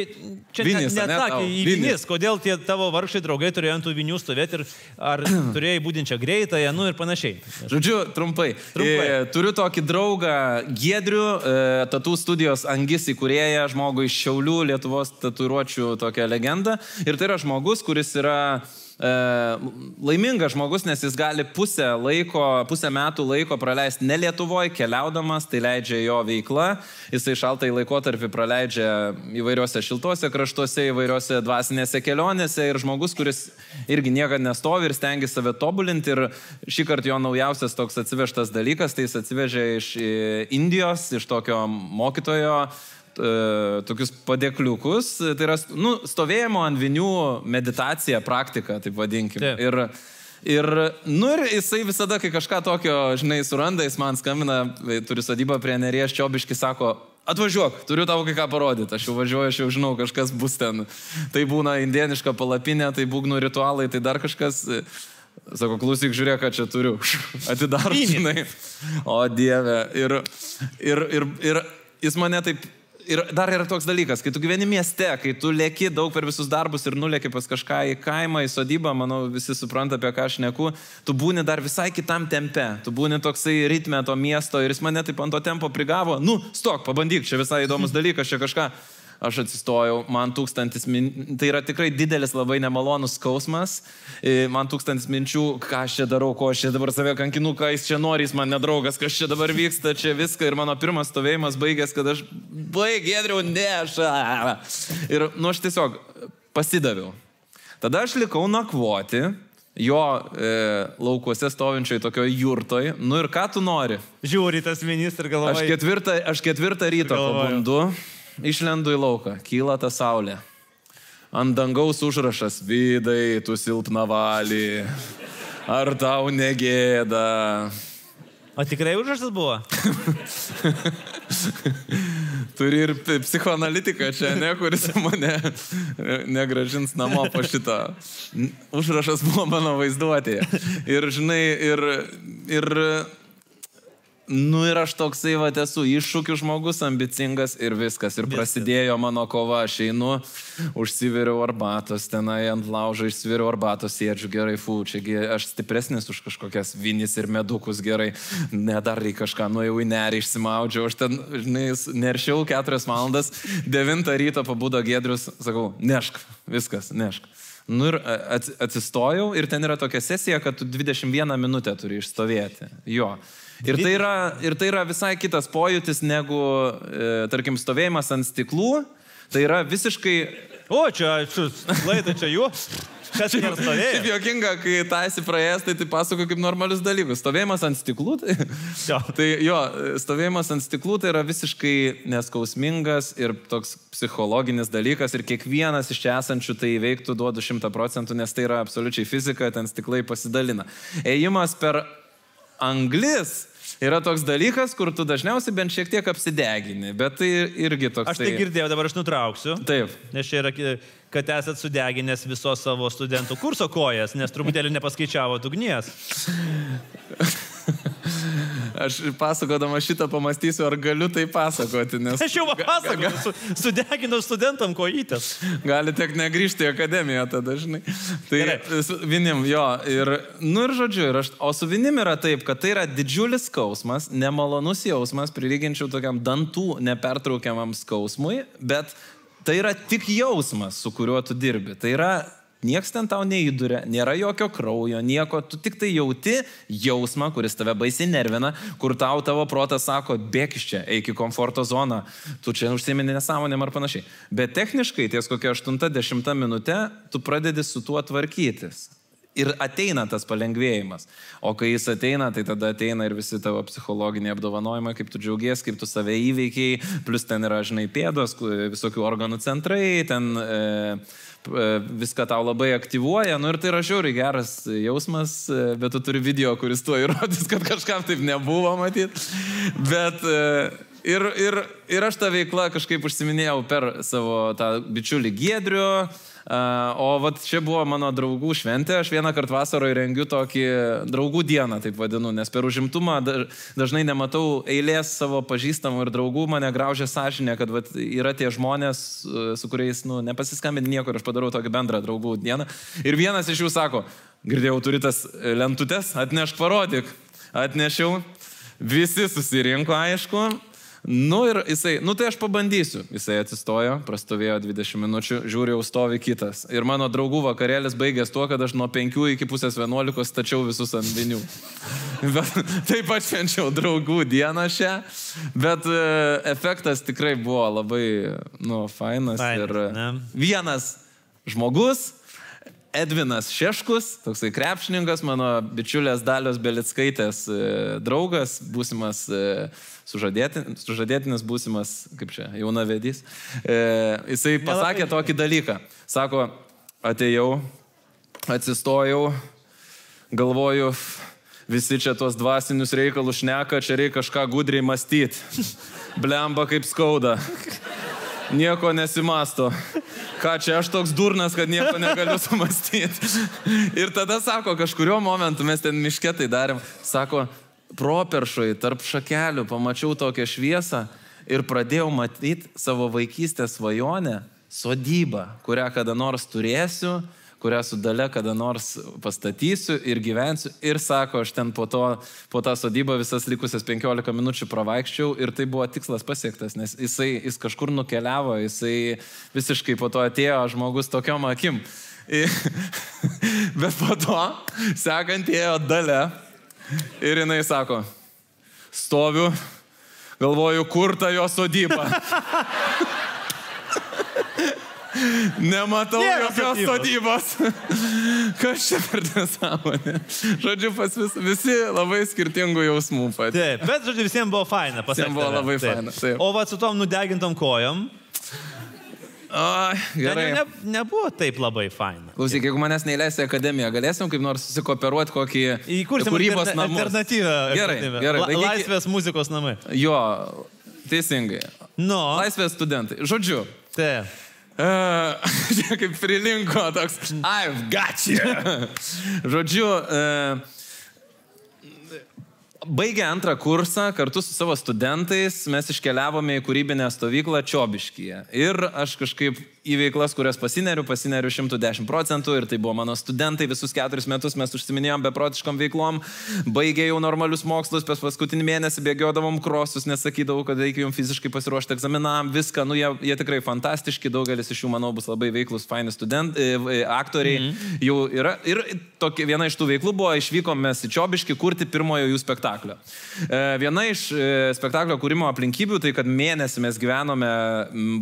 čia vinis, neatsakė ne, į vinis, kodėl tie tavo vargšai draugai turėjo ant tų vinių stovėti ir ar [CLEARS THROAT] turėjai būdinčią greitąją, nu ir panašiai. Žodžiu, trumpai. trumpai. E, turiu tokį draugą Gedrių, e, tatų studijos Angis įkūrėją, žmogų iš Šiaulių, Lietuvos tatuiruočių tokią legendą. Ir tai yra žmogus, kuris yra laimingas žmogus, nes jis gali pusę, laiko, pusę metų laiko praleisti ne Lietuvoje, keliaudamas, tai leidžia jo veikla. Jisai šaltai laikotarpį praleidžia įvairiuose šiltuose kraštuose, įvairiuose dvasinėse kelionėse ir žmogus, kuris irgi niekada nestovi ir stengiasi save tobulinti. Ir šį kartą jo naujausias toks atsivežtas dalykas, tai jis atsivežė iš e, Indijos, iš tokio mokytojo e, tokius padėkliukus, tai yra nu, stovėjimo ant vinių meditacija, praktika, taip vadinkime. Taip. Ir, Ir, nu ir jisai visada, kai kažką tokio, žinai, suranda, jis man skambina, turi sodybą prie Neries Čiobiški, sako, atvažiuok, turiu tau kai ką parodyti, aš jau važiuoju, aš jau žinau, kažkas bus ten. Tai būna indieniška palapinė, tai būgnų ritualai, tai dar kažkas. Sako, klausyk, žiūrėk, ką čia turiu. [LAUGHS] Atidaro, žinai. O Dieve. Ir, ir, ir, ir jis mane taip ir dar yra toks dalykas, kai tu gyveni mieste, kai tu lėki daug per visus darbus ir nulėki pas kažką į kaimą, į sodybą, manau, visi supranta, apie ką aš neku, tu būni dar visai kitam tempe, tu būni toksai ritme to miesto ir jis mane taip ant to tempo prigavo, nu, stok, pabandyk, čia visai įdomus [LAUGHS] dalykas, čia kažką aš atsistojau, man tūkstantis, min... tai yra tikrai didelis labai nemalonus skausmas, e, man tūkstantis minčių, ką aš čia darau, ko aš čia dabar save kankinu, ką jis čia nori, jis man nedraugas, kas čia dabar vyksta, čia viską ir mano pirmas stovėjimas baigęs, kad aš baig, gėdriau, ne, aš. Ir, nu, aš tiesiog pasidaviau. Tada aš likau nakvoti jo e, laukuose stovinčioj tokioj jurtoj. Nu ir ką tu nori? Žiūri tas ministras galvoja. Aš ketvirtą, aš ketvirtą ryto pabundu išlendu į lauką, kyla ta saulė. Ant dangaus užrašas, vidai, tu silpna valį. Ar tau negėda? O tikrai užrašas buvo? [LAUGHS] Turi ir psichoanalitiką čia, ne, kuris mane negražins namo po šito. Užrašas buvo mano vaizduotėje. Ir žinai, ir, ir Nu ir aš toksai, va, esu iššūkių žmogus, ambicingas ir viskas. Ir prasidėjo mano kova, aš einu, užsiveriu arbatos, tenai ant laužo išsiveriu arbatos, sėdžiu gerai, fu, čiagi aš stipresnis už kažkokias vinis ir medukus gerai, ne dar į kažką, nuėjau į nerį, išsimaudžiau, aš ten, žinai, neršiau keturias valandas, devintą ryto pabudo Gedrius, sakau, nešk, viskas, nešk. Nu ir atsistojau ir ten yra tokia sesija, kad tu 21 minutę turi išstovėti. Jo. Ir tai, yra, ir tai yra visai kitas pojūtis negu, e, tarkim, stovėjimas ant stiklų. Tai yra visiškai... O, čia, laida čia jų. Kas čia stovėjo? Šiaip jokinga, kai tą esi praėjęs, tai tai pasako kaip normalius dalykus. Stovėjimas ant stiklų, tai jo. tai jo, stovėjimas ant stiklų tai yra visiškai neskausmingas ir toks psichologinis dalykas ir kiekvienas iš čia esančių tai veiktų duodu šimtą procentų, nes tai yra absoliučiai fizika, ten stiklai pasidalina. Ėjimas per anglis yra toks dalykas, kur tu dažniausiai bent šiek tiek apsidegini, bet tai irgi toks. Aš tai girdėjau, dabar aš nutrauksiu. Taip. Nes čia yra, kad esat sudeginęs visos savo studentų kurso kojas, nes truputėlį nepaskaičiavo ugnies. [LAUGHS] Aš pasakodama šitą pamastysiu, ar galiu tai pasakoti, nes... Aš jau pasakojau, su, sudeginau studentam kojytės. Gali tiek negrįžti į akademiją tada dažnai. Tai Gerai. vinim, jo, ir, nu ir žodžiu, ir aš, o su vinim yra taip, kad tai yra didžiulis skausmas, nemalonus jausmas, prilyginčiau tokiam dantų nepertraukiamam skausmui, bet tai yra tik jausmas, su kuriuo tu dirbi. Tai yra Niekas ten tau neįduria, nėra jokio kraujo, nieko, tu tik tai jauti jausmą, kuris tave baisiai nervina, kur tau tavo protas sako, bėk iš čia, eik į komforto zoną, tu čia užsiminė nesąmonėm ar panašiai. Bet techniškai ties kokia 80 minutė tu pradedi su tuo tvarkytis. Ir ateina tas palengvėjimas. O kai jis ateina, tai tada ateina ir visi tavo psichologiniai apdovanojimai, kaip tu džiaugies, kaip tu save įveikiai, plus ten yra, žinai, pėdos, visokių organų centrai, ten... E, viską tau labai aktyvuoja, nu ir tai yra žiauriai geras jausmas, e, bet tu turi video, kuris tuo įrodys, kad kažkam taip nebuvo matyti. Bet e, ir, ir, ir aš tą veiklą kažkaip užsiminėjau per savo tą bičiulį Giedrių, O vat čia buvo mano draugų šventė, aš vieną kartą vasaroje rengiu tokį draugų dieną, taip vadinu, nes per užimtumą dažnai nematau eilės savo pažįstamų ir draugų, mane graužia sąžinė, kad vat, yra tie žmonės, su kuriais nu, nepasiskambinti niekur, aš padarau tokį bendrą draugų dieną. Ir vienas iš jų sako, girdėjau, turi tas lentutes, atnešk parodyk. Atnešiau, visi susirinko, aišku, Nu ir jisai, nu tai aš pabandysiu. Jisai atsistojo, prastovėjo 20 minučių, žiūri, jau stovi kitas. Ir mano draugų vakarėlis baigės tuo, kad aš nuo 5 iki pusės 11 stačiau visus ant vinių. [LAUGHS] Bet taip pat švenčiau draugų dieną šią. Bet e, efektas tikrai buvo labai, nu, fainas. Fainas ir ne? vienas žmogus Edvinas Šeškus, toksai krepšininkas, mano bičiulės Dalios Belickaitės e, draugas, būsimas e, sužadėtinis, sužadėtinis būsimas, kaip čia, jauna vedys. E, jisai pasakė tokį dalyką. Sako, atėjau, atsistojau, galvoju, visi čia tuos dvasinius reikalus šneka, čia reikia kažką gudriai mąstyti. Blemba kaip skauda. Nieko nesimasto. Ką čia aš toks durnas, kad nieko negaliu [LAUGHS] sumastyti. Ir tada sako, kažkurio momentu mes ten mišketai darėm, sako, properšai tarp šakelių pamačiau tokią šviesą ir pradėjau matyti savo vaikystės svajonę, sodybą, kurią kada nors turėsiu kurią su dalė kada nors pastatysiu ir gyvensiu. Ir sako, aš ten po, to, po tą sodybą visas likusias 15 minučių pravaikščiau ir tai buvo tikslas pasiektas, nes jisai, jis kažkur nukeliavo, jisai visiškai po to atėjo žmogus tokiom akim. [LAUGHS] Bet po to sekant ėjo dalė ir jinai sako, stoviu, galvoju, kur ta jo sodyba. [LAUGHS] Nematau Nėra jokios sodybos. [LAUGHS] Kas čia per nesąmonė? Žodžiu, pas vis, visi labai skirtingų jausmų pat. Taip, bet žodžiu, visiems buvo faina. pasak Visiems buvo labai Taip. faina, taip. O va su tom nudegintom kojom, ten gerai. jau ne, nebuvo taip labai faina. Klausyk, jeigu manęs neįleisi į akademiją, galėsim kaip nors susikooperuoti kokį Įkursim kūrybos alterne- namus. alternatyvą. Gerai, akademiją. gerai. La, laisvės muzikos namai. Jo, teisingai. Nu, Laisvės studentai. Žodžiu, taip. Uh, [LAUGHS] kaip prilinko toks, I've got you. Žodžiu, baigę antrą kursą kartu su savo studentais mes iškeliavome į kūrybinę stovyklą Čiobiškyje. Ir aš kažkaip į veiklas, kurias pasineriu, pasineriu 110 procentų ir tai buvo mano studentai, visus keturis metus mes užsiminėjom beprotiškom veiklom, baigė jau normalius mokslus, per paskutinį mėnesį bėgiodavom krosus, nesakydavau, kad reikia jums fiziškai pasiruošti egzaminam, viską, nu jie, jie tikrai fantastiški, daugelis iš jų, manau, bus labai veiklus, faini studentai, aktoriai mm -hmm. jau yra. Ir tokia, viena iš tų veiklų buvo, išvykom mes į Čiobiškį kurti pirmojo jų spektaklio. E, Viena iš e, spektaklio kūrimo aplinkybių, tai kad mėnesį mes gyvenome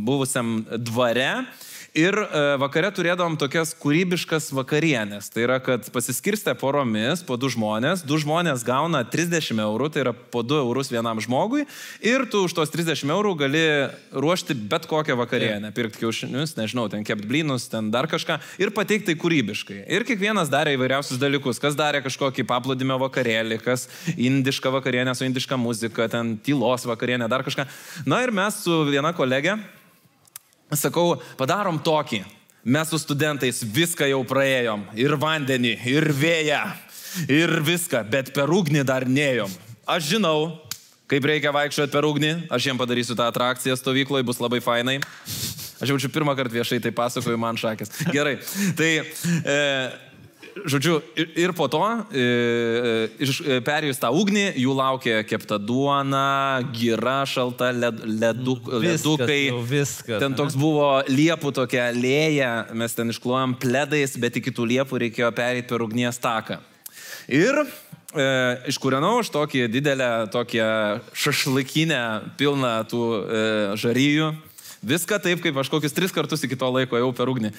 buvusiam dvare. Ir e, vakare turėdavom tokias kūrybiškas vakarienės. Tai yra, kad pasiskirstę poromis po du žmonės, du žmonės gauna 30 eurų, tai yra po 2 eurus vienam žmogui. Ir tu už tos 30 eurų gali ruošti bet kokią vakarienę. Pirkti kiaušinius, nežinau, ten kept blynus, ten dar kažką. Ir pateikti tai kūrybiškai. Ir kiekvienas darė įvairiausius dalykus. Kas darė kažkokį paplūdimio vakarėlį, kas indišką vakarienę su indiška muzika, ten tylos vakarienę, dar kažką. Na ir mes su viena kolegė sakau, padarom tokį. Mes su studentais viską jau praėjom. Ir vandenį, ir vėją, ir viską, bet per ugnį dar neėjom. Aš žinau, kaip reikia vaikščioti per ugnį. Aš jiem padarysiu tą atrakciją stovykloje, bus labai fainai. Aš jaučiu pirmą kartą viešai tai pasakoju man šakės. Gerai. Tai, e, žodžiu, ir, ir po to, e, iš- e, perėjus tą ugnį, jų laukia kepta duona, gira šalta, led, leduk, Viskas, ledukai. viskas, Ten toks buvo liepų tokia lėja, mes ten išklojom pledais, bet iki tų liepų reikėjo pereiti per ugnies taką. Ir e, iškūrenau aš tokį didelę, tokią šašlikinę pilną tų e, žaryjų. Viską taip, kaip aš kokius tris kartus iki to laiko jau per ugnį.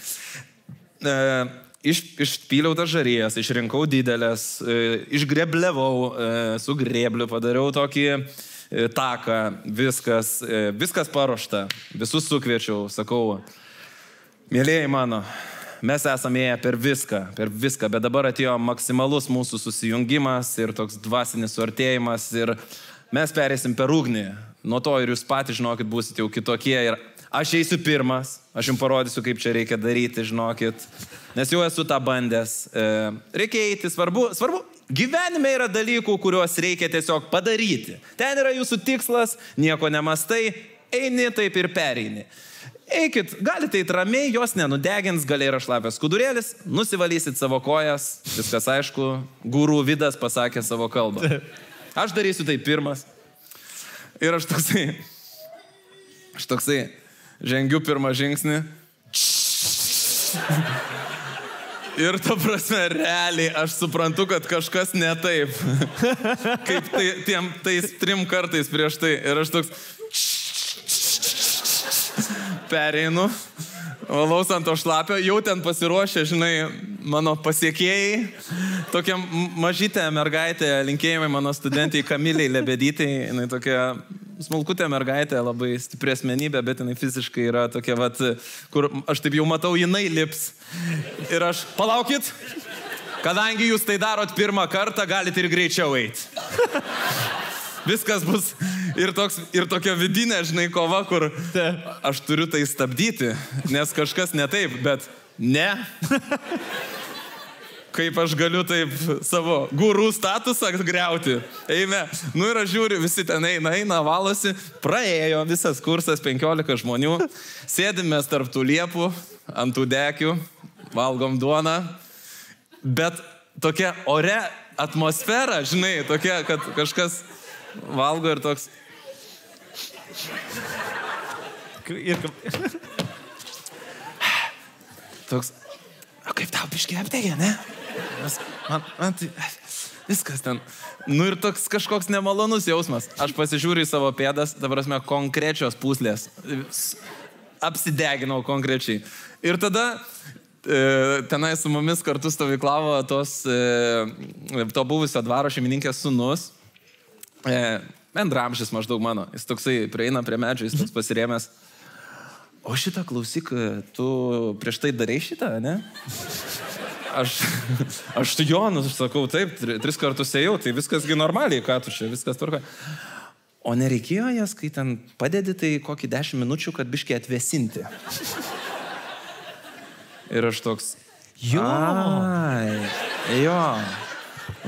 E, iš, išpyliau tas žarijas, išrinkau didelės, e, išgreblevau, e, su grebliu padariau tokį e, taką, viskas, viskas paruošta, visus sukviečiau, sakau, mėlyjei mano, mes esame ėję per viską, per viską, bet dabar atėjo maksimalus mūsų susijungimas ir toks dvasinis suartėjimas ir mes perėsim per ugnį. Nuo to ir jūs patys, žinokit, būsite jau kitokie ir aš eisiu pirmas, aš jums parodysiu, kaip čia reikia daryti, žinokit, nes jau esu tą bandęs. E, reikia eiti, svarbu, svarbu, gyvenime yra dalykų, kuriuos reikia tiesiog padaryti. Ten yra jūsų tikslas, nieko nemastai, eini taip ir pereini. Eikit, galite eiti ramiai, jos nenudegins, galiai yra šlapės skudurėlis, nusivalysit savo kojas, viskas aišku, gurų vidas pasakė savo kalbą. Aš darysiu tai pirmas. Ir aš toksai, aš toksai, žengiu pirmą žingsnį. Ir ta prasme, realiai aš suprantu, kad kažkas ne taip. Kaip tai, tiem, tais trim kartais prieš tai. Ir aš toks pereinu, valaus ant to šlapio, jau ten pasiruošę, žinai, mano pasiekėjai. Tokia mažytė mergaitė, linkėjimai mano studentiai Kamiliai Lebedytai, jinai tokia smulkutė mergaitė, labai stipri asmenybė, bet jinai fiziškai yra tokia, vat, kur aš taip jau matau, jinai lips. Ir aš, palaukit, kadangi jūs tai darot pirmą kartą, galite ir greičiau eiti. viskas bus ir, toks, ir tokia vidinė, žinai, kova, kur aš turiu tai stabdyti, nes kažkas ne taip, bet ne. Kaip aš galiu taip savo gurų statusą greuti. Eime. Nu ir aš žiūriu, visi ten eina, eina, valosi. Praėjo visas kursas, 15 žmonių. Sėdimės tarp tų liepų, ant tų dekių, valgom duoną. Bet tokia ore atmosfera, žinai, tokia, kad kažkas valgo ir toks. Ir Toks. O kaip tau biškiai apdegė, ne? Nes Man, man tai viskas ten. Nu ir toks kažkoks nemalonus jausmas. Aš pasižiūriu į savo pėdas, dabar mes konkrečios puslės. Apsideginau konkrečiai. Ir tada e, tenai su mumis kartu stovyklavo tos, e, to buvusio dvaro šeimininkės sunus. E, bendramžis maždaug mano. Jis toksai prieina prie medžio, jis toks pasirėmęs. O šitą klausyk, tu prieš tai darai šitą, ne? Aš, [LAUGHS] aš tu jo, nu, aš sakau, taip, tri, tris kartus ėjau, tai viskasgi normaliai, ką tu čia, viskas tvarka. O nereikėjo jas, kai ten padedi, tai kokį dešimt minučių, kad biškiai atvesinti. Ir aš toks. Jo. Ai, jo.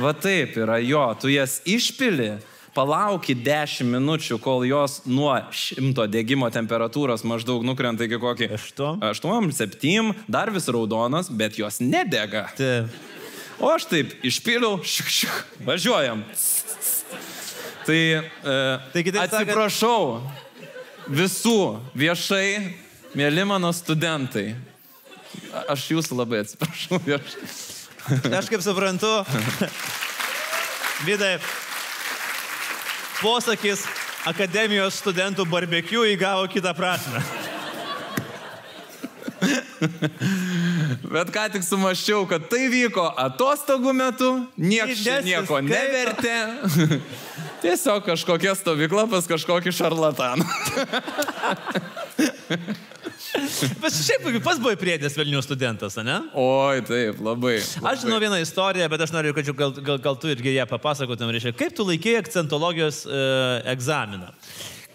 Va taip yra, jo, tu jas išpili, palauki 10 minučių, kol jos nuo 100 degimo temperatūros maždaug nukrenta iki kokį Aštu? 8, 7, dar vis raudonas, bet jos nedega. Taip. O aš taip išpiliau, šik, šik, važiuojam. Tai, e, Tai atsiprašau visų viešai, mėly mano studentai. Aš jūsų labai atsiprašau. Aš... Aš kaip suprantu, [LAUGHS] Vidai, posakis akademijos studentų barbecue įgavo kitą prasme. Bet ką tik sumaščiau, kad tai vyko atostogų metu, niekas nieko skaito. nevertė. [LAUGHS] Tiesiog kažkokia stovykla pas kažkokį šarlataną. [LAUGHS] Bet šiaip pas buvai priedės Vilnių studentas, ne? Oi, taip, labai. Aš žinau vieną istoriją, bet aš noriu, kad gal, gal, gal tu irgi ją papasakotum. Reiškia, kaip tu laikėjai akcentologijos e, egzaminą?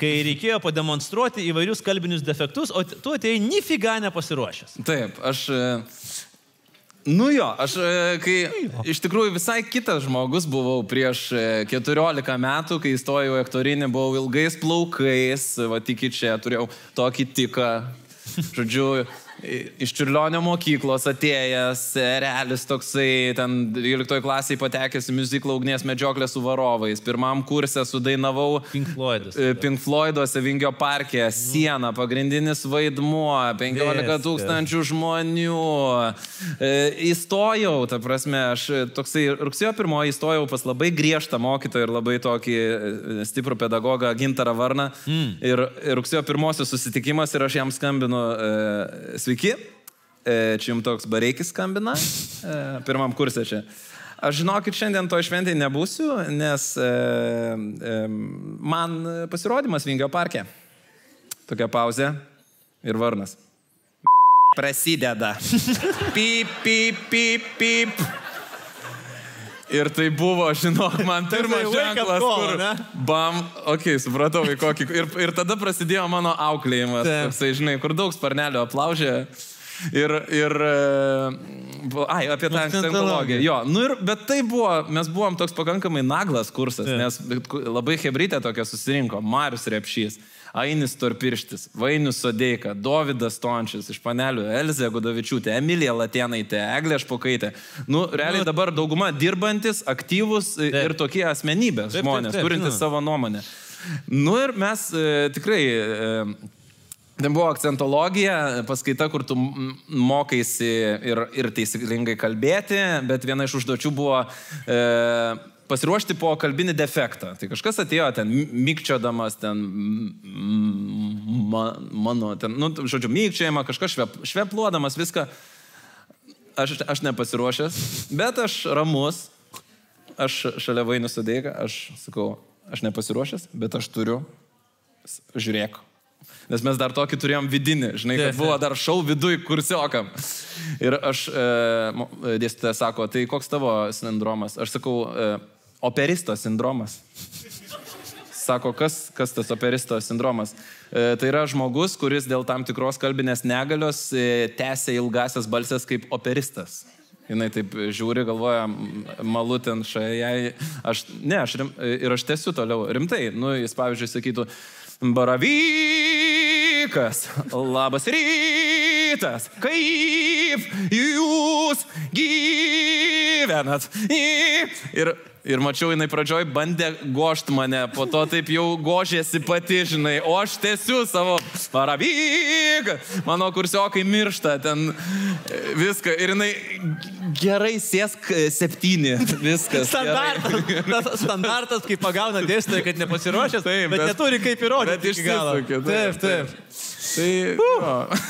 Kai reikėjo pademonstruoti įvairius kalbinius defektus, o tu atėjai nifiga nepasiruošęs. Taip, aš. e, Nu jo, aš e, kai iš tikrųjų visai kitas žmogus buvau prieš e, 14 metų, kai įstojau į aktorinį, buvau ilgais plaukais, va tik čia turėjau tokį tiką, žodžiu, i- iš Čiurlionio mokyklos atėjęs, realis toksai, ten 12 klasiai patekęs į muziklą ugnies medžioklę su varovais. Pirmam kursė sudainavau Pink Floydas. E, Pink Floyduose Vingio parke, siena, pagrindinis vaidmuo, 15 Viskas. tūkstančių žmonių. E, Įstojau, ta prasme, aš e, toksai rugsėjo pirmoji įstojau pas labai griežtą mokytoją ir labai tokį stiprų pedagogą Gintarą Varną. Mm. Ir, ir rugsėjo pirmosios susitikimas ir aš jam skambinu, e, sveiki, e, čia jums toks bareikis skambina, e, pirmam kursė čia. Aš žinokit, šiandien to šventai nebūsiu, nes e, e, man pasirodymas Vingio parke. Tokia pauzė ir varnas. Prasideda. Pip, pip, pip, pip. Ir tai buvo, žinok, man [LAUGHS] pirmas up ženklas, call, kur... ne? Bam, okei, okay, supratau, į kokį. Ir, ir tada prasidėjo mano auklėjimas. Taip. Toksai, žinai, kur daug sparnelių aplaužė. Ir, ir, e, ai, apie tą akcentologiją. Jo, nu ir, bet tai buvo, mes buvom toks pakankamai naglas kursas, Taip. nes labai hebrytė tokia susirinko. Marius Repšys, Ainis Torpirštis, Vainius Sodeika, Dovydas Tončius iš panelių, Elzė Gudavičiūtė, Emilija Latėnaitė, Eglė Špokaitė. Nu, realiai dabar dauguma dirbantis, aktyvus ir tokie asmenybės žmonės, turintys savo nuomonę. Nu ir mes e, tikrai... E, Ten buvo akcentologija, paskaita, kur tu mokaisi ir, ir taisyklingai kalbėti, bet viena iš užduočių buvo e, pasiruošti po kalbinį defektą. Tai kažkas atėjo ten mikčiodamas, ten ma, mano, ten, nu, žodžiu, mikčiojama, kažkas švep, švepluodamas viską. Aš, aš nepasiruošęs, bet aš ramus, aš šalia vainių sudėka, aš sakau, aš nepasiruošęs, bet aš turiu, žiūrėk. Nes mes dar tokį turėjom vidinį, žinai, kad buvo dar šau viduj kursiokam. Ir aš, e, e, dėstytoja sako, tai koks tavo sindromas? Aš sakau, e, operisto sindromas. Sako, kas, kas tas operisto sindromas? E, tai yra žmogus, kuris dėl tam tikros kalbinės negalios e, tęsia ilgasias balsės kaip operistas. Jis taip žiūri, galvoja, malu ten šai, aš, ne, aš rim, ir aš tęsiu toliau, rimtai, nu, jis pavyzdžiui sakytų, baravykas, labas rytas, kaip jūs gyvenat. Ir Ir mačiau, jinai pradžioj bandė gošt mane, po to taip jau gožėsi pati, žinai, o aš tęsiu savo paravyk, mano kursiokai miršta ten viską. Ir jinai gerai sėsk septyni, viskas. Standartas, standartas kaip pagauna dėstytoją, kad nepasiruošęs, taip, bet, bet neturi kaip įrodyti. Bet iš galo. Taip, taip. Tai, uh.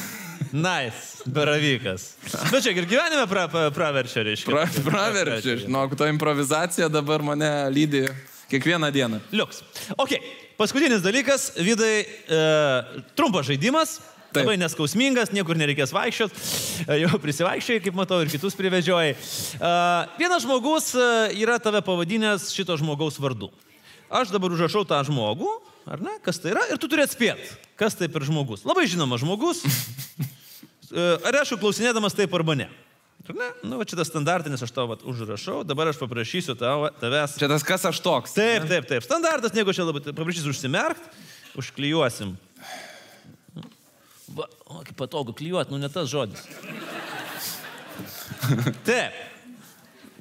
Nice. Baravykas. Na čia ir gyvenime pra, pra, praverčia, reiškia. Pra, praverčia, žinok, ta improvizacija dabar mane lydi kiekvieną dieną. Liuks. Ok, paskutinis dalykas, vidai, e, trumpas žaidimas. Taip. Labai neskausmingas, niekur nereikės vaikščioti, e, jau prisivaikščiai, kaip matau, ir kitus privežiojai. Uh, vienas žmogus e, yra tave pavadinęs šito žmogaus vardu. Aš dabar užrašau tą žmogų, ar ne, kas tai yra, ir tu turi atspėti, kas tai per žmogus. Labai žinomas žmogus. [LAUGHS] Ar aš klausinėdamas taip arba ne? Ar ne? Nu, va, čia tas standartinis aš tau vat, užrašau, dabar aš paprašysiu tau, tavęs. Čia tas kas aš toks. Taip, taip, taip. Standartas, nieko čia labai. Paprašysiu užsimerkt, užklijuosim. Va, o, kaip patogu klijuoti, nu ne tas žodis. Taip.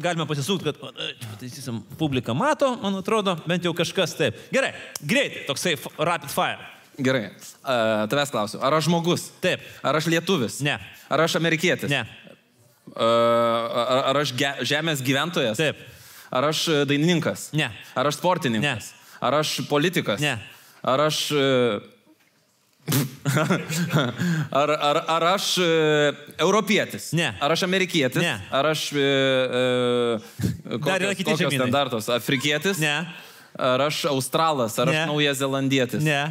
Galime pasisūkti, kad pataisysim, publika mato, man atrodo, bent jau kažkas taip. Gerai, greitai, toksai rapid fire. Gerai. Uh, tavęs klausiu. Ar aš žmogus? Taip. Ar aš lietuvis? Ne. Ar aš amerikietis? Ne. Uh, ar, ar aš ge, žemės gyventojas? Taip. Ar aš dainininkas? Ne. Ar aš sportininkas? Ne. Ar aš politikas? Ne. Ar aš... Uh, [LAUGHS] ar, ar, ar aš uh, europietis? Ne. Ar aš amerikietis? Ne. Ar aš... Uh, kokios, Dar yra kiti standartos? Afrikietis? Ne. Ar aš australas? Ar ne. aš naujas zelandietis? Ne.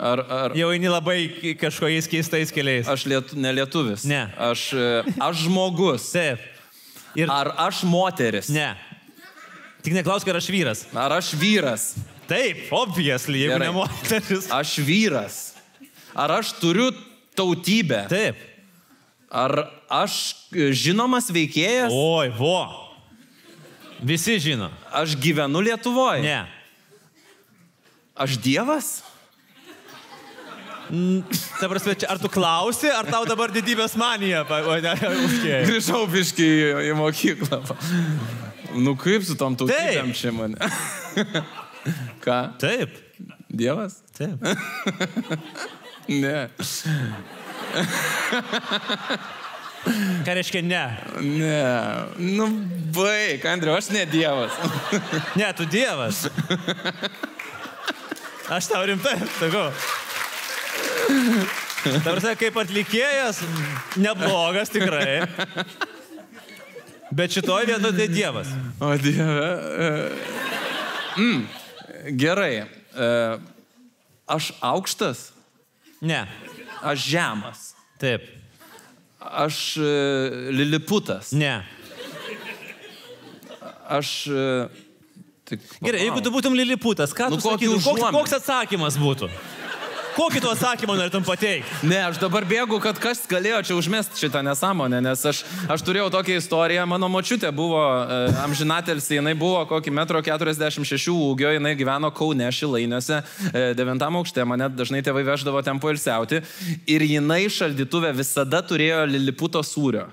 Ar, ar... Jau eini labai kažkokiais keistais keliais. Aš lietu, nelietuvis. Ne. Aš, e, aš žmogus. Taip. Ir... Ar aš moteris? Ne. Tik neklausk, ar aš vyras. Ar aš vyras? Taip, obviously, jeigu Gerai. ne moteris. Aš vyras. Ar aš turiu tautybę? Taip. Ar aš e, žinomas veikėjas? Oi, vo. Visi žino. Aš gyvenu Lietuvoje? Ne. Aš Dievas? Ta prasme, čia, ar tu klausi, ar tau dabar didybės manija? pa- o ne, užkėjai? Grįžau biškai į, į mokyklą. Nu kaip su tom tautybėm čia mane? [LAUGHS] Ką? Taip. Dievas? Taip. [LAUGHS] Ne. [LAUGHS] Ką reiškia ne? Ne. Nu, baig, Andriu, aš ne Dievas. Ne, tu dievas. Aš tau rimtai sakau. Tarsi kaip atlikėjas, neblogas tikrai. Bet šitoj vietoje tai dievas. O Dieve. Mm, gerai. E, Aš aukštas, Ne. aš žemas, Taip. aš e, liliputas, Ne. aš... e, Tik, Gerai, jeigu tu būtum liliputas, ką Nu, tu sakytum? Koks, koks atsakymas būtų? Kokį tu atsakymą norėtum pateikti? Ne, aš dabar bėgu, kad kas galėjo čia užmest šitą nesąmonę, nes aš, aš turėjau tokią istoriją, mano močiutė buvo e, amžinatelsi, jinai buvo kokį metro 46 ūgio, jinai gyveno Kaune, Šilainiuose, e, devintam aukšte, mane dažnai tėvai veždavo ten poilsiauti ir jinai šaldytuvę visada turėjo liliputo sūrio.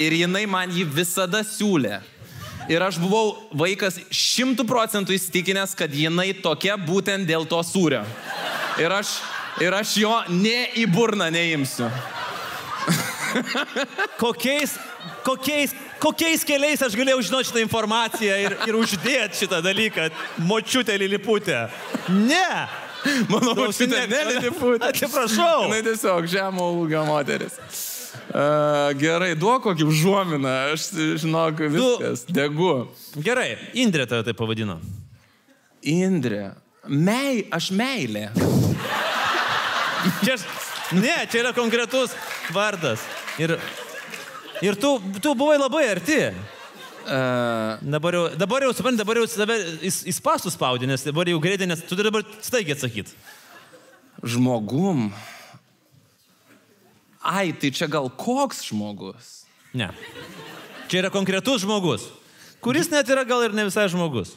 Ir jinai man jį visada siūlė. Ir aš buvau vaikas šimtų procentų įsitikinęs, kad jinai tokia būtent dėl to sūrio. Ir aš, ir aš jo ne į burną neimsiu. [LAUGHS] Kokiais, kokiais, kokiais keliais aš galėjau žinoti šitą informaciją ir, ir uždėti šitą dalyką, močiutė liliputė? Ne! Mano močiutė ne liliputė. Atsiprašau. Jinai tiesiog žemo ūgio moteris. Uh, gerai, duok kokį užuominą, aš žinok, viskas, degu. Gerai, Indrė tave tai pavadino. Indrė, mei, aš meilė. Čia, ne, čia yra konkretus vardas. Ir, ir tu, tu buvai labai arti. Uh, Dabar jau, dabar jau suprantu, dabar jau save į, į spastų spaudį, nes dabar jau greitai, nes tu turi dabar staigiai atsakyti. žmogum. Ai, tai čia gal koks žmogus? Ne. Čia yra konkretus žmogus, kuris net yra gal ir ne visai žmogus.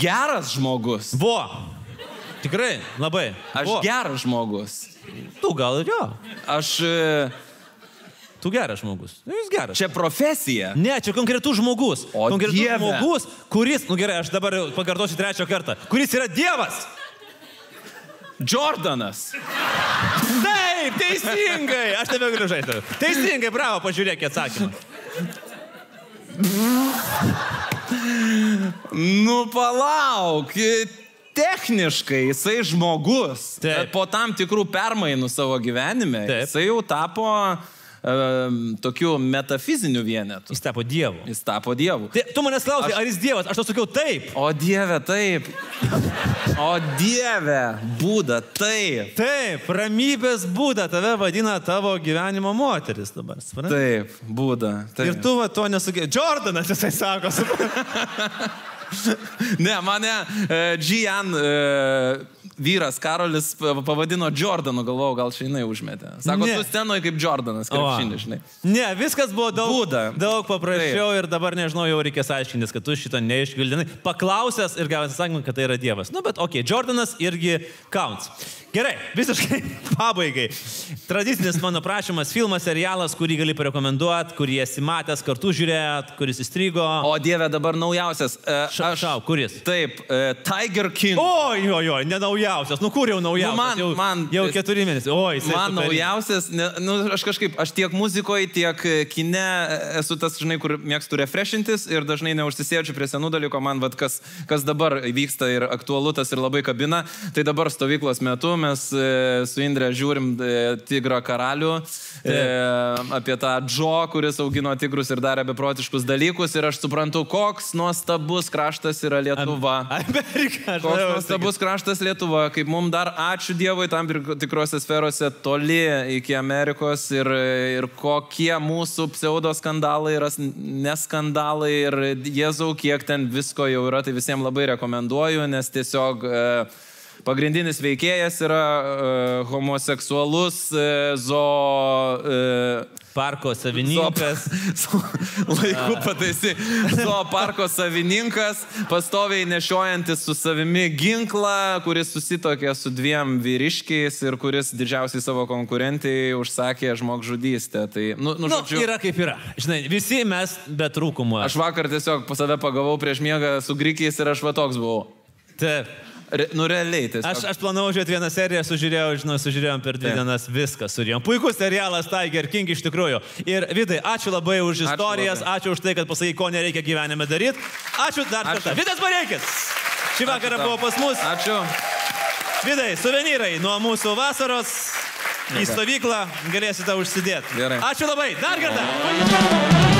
Geras žmogus. Vo. Tikrai, labai. Aš Vo. geras žmogus. Tu gal ir jo. Aš... e, Tu geras žmogus. Nu, Jis geras. Čia profesija. Ne, čia konkretus žmogus. O konkretus Dieve. žmogus, kuris, nu gerai, aš dabar pakartosiu trečią kartą, kuris yra Dievas. Jordanas. Taip, teisingai. Aš tebe galiu žaisti. Teisingai, bravo, pažiūrėk atsakymą. Nu palauk. Techniškai jisai žmogus. Taip. Bet po tam tikrų permainų savo gyvenime Taip. jisai jau tapo um, tokiu metafiziniu vienetu. Jis tapo Dievu. Jis tapo dievu. Tai, tu manęs klausai, Aš- ar jis Dievas? Aš tau sakiau taip. O dieve, taip. O dieve, būda, taip. Taip, ramybės būda tave vadina tavo gyvenimo moteris dabar. supranti? Taip, būda. Taip. Ir tu va, to nesugebėjai. Jordanas, jisai sako, supranti? [LAUGHS] Ne, mane e, Gian e, vyras Karolis pa- pavadino Jordanu, galvojau, gal šiandien užmetė. Sako, Ne. tu scenoje kaip Jordanas, krepšinį, žinai. Ne, viskas buvo daug, Būda. daug paprasčiau ir dabar nežinau, jau reikės aiškintis, kad tu šitą neišgvildinai. Paklausęs ir gavęs atsakymą, kad tai yra Dievas. Nu, bet okei, okay, Jordanas irgi counts. Gerai, visiškai [LAUGHS] pabaigai. Tradicinis mano prašymas - filmas, serialas, kurį gali parekomenduoti, kurį esi matęs, kartu žiūrėt, kuris įstrigo. O dieve, dabar naujausias. E, Ša- šau, kuris? Taip, e, Tiger King. O, jo, jo, ne naujausias. Nu, kur jau naujausias? Nu, man- jau, man- jau keturi mėnesiai. O, jis Man naujausias, ne, nu, aš kažkaip, aš tiek muzikoje, tiek e, kine esu tas, žinai, kur mėgstu refreshintis ir dažnai neužsisėdžiu prie senų dalykų, man vad kas, kas dabar vyksta ir aktualu tas ir labai kabina. Tai dabar stovyklos metu mes e, su Indrė žiūrim e, Tigrą karalių, e, apie tą Džo, kuris augino tigrus ir darė beprotiškus dalykus ir aš suprantu, koks nuostabus kraštas yra Lietuva. Amerika. aš Koks nuostabus kraštas Lietuva, kaip mums dar ačiū Dievui tam tik- tikrose sferose toli iki Amerikos ir, ir kokie mūsų pseudo skandalai yra neskandalai ir Jėzau, kiek ten visko jau yra, tai visiems labai rekomenduoju, nes tiesiog e, pagrindinis veikėjas yra e, homoseksualus e, zo... E, Parko savininkas. [LAUGHS] Zo- Laiku pataisi. Zooparko savininkas, pastoviai nešiojantis su savimi ginklą, kuris susitokė su dviem vyriškiais ir kuris didžiausiai savo konkurentai užsakė žmogžudystę. Tai, nu, nu, Nu, žodžiu, yra kaip yra. Žinai, visi mes be trūkumų. aš vakar tiesiog po save pagavau prieš miegą su grikiais ir aš va toks buvau. Taip. Re, nu, realiai tiesiog. Aš, aš planavau žiūrėti vieną seriją, sužiūrėjau, žinau, sužiūrėjom per dvi Taip. dienas viską, surėjom. Puikus serialas Tiger King iš tikrųjų. Ir Vidai, ačiū labai už Ačiū istorijas, labai. ačiū už tai, kad pasakai, ko nereikia gyvenime daryti. Ačiū dar Ačiū. kartą. Vidas Bareikis. Šį vakarą buvo pas mus. Ačiū. Vidai, suvenyrai nuo mūsų vasaros į stovyklą galėsite užsidėti. Gerai. Ačiū labai. Dar kartą.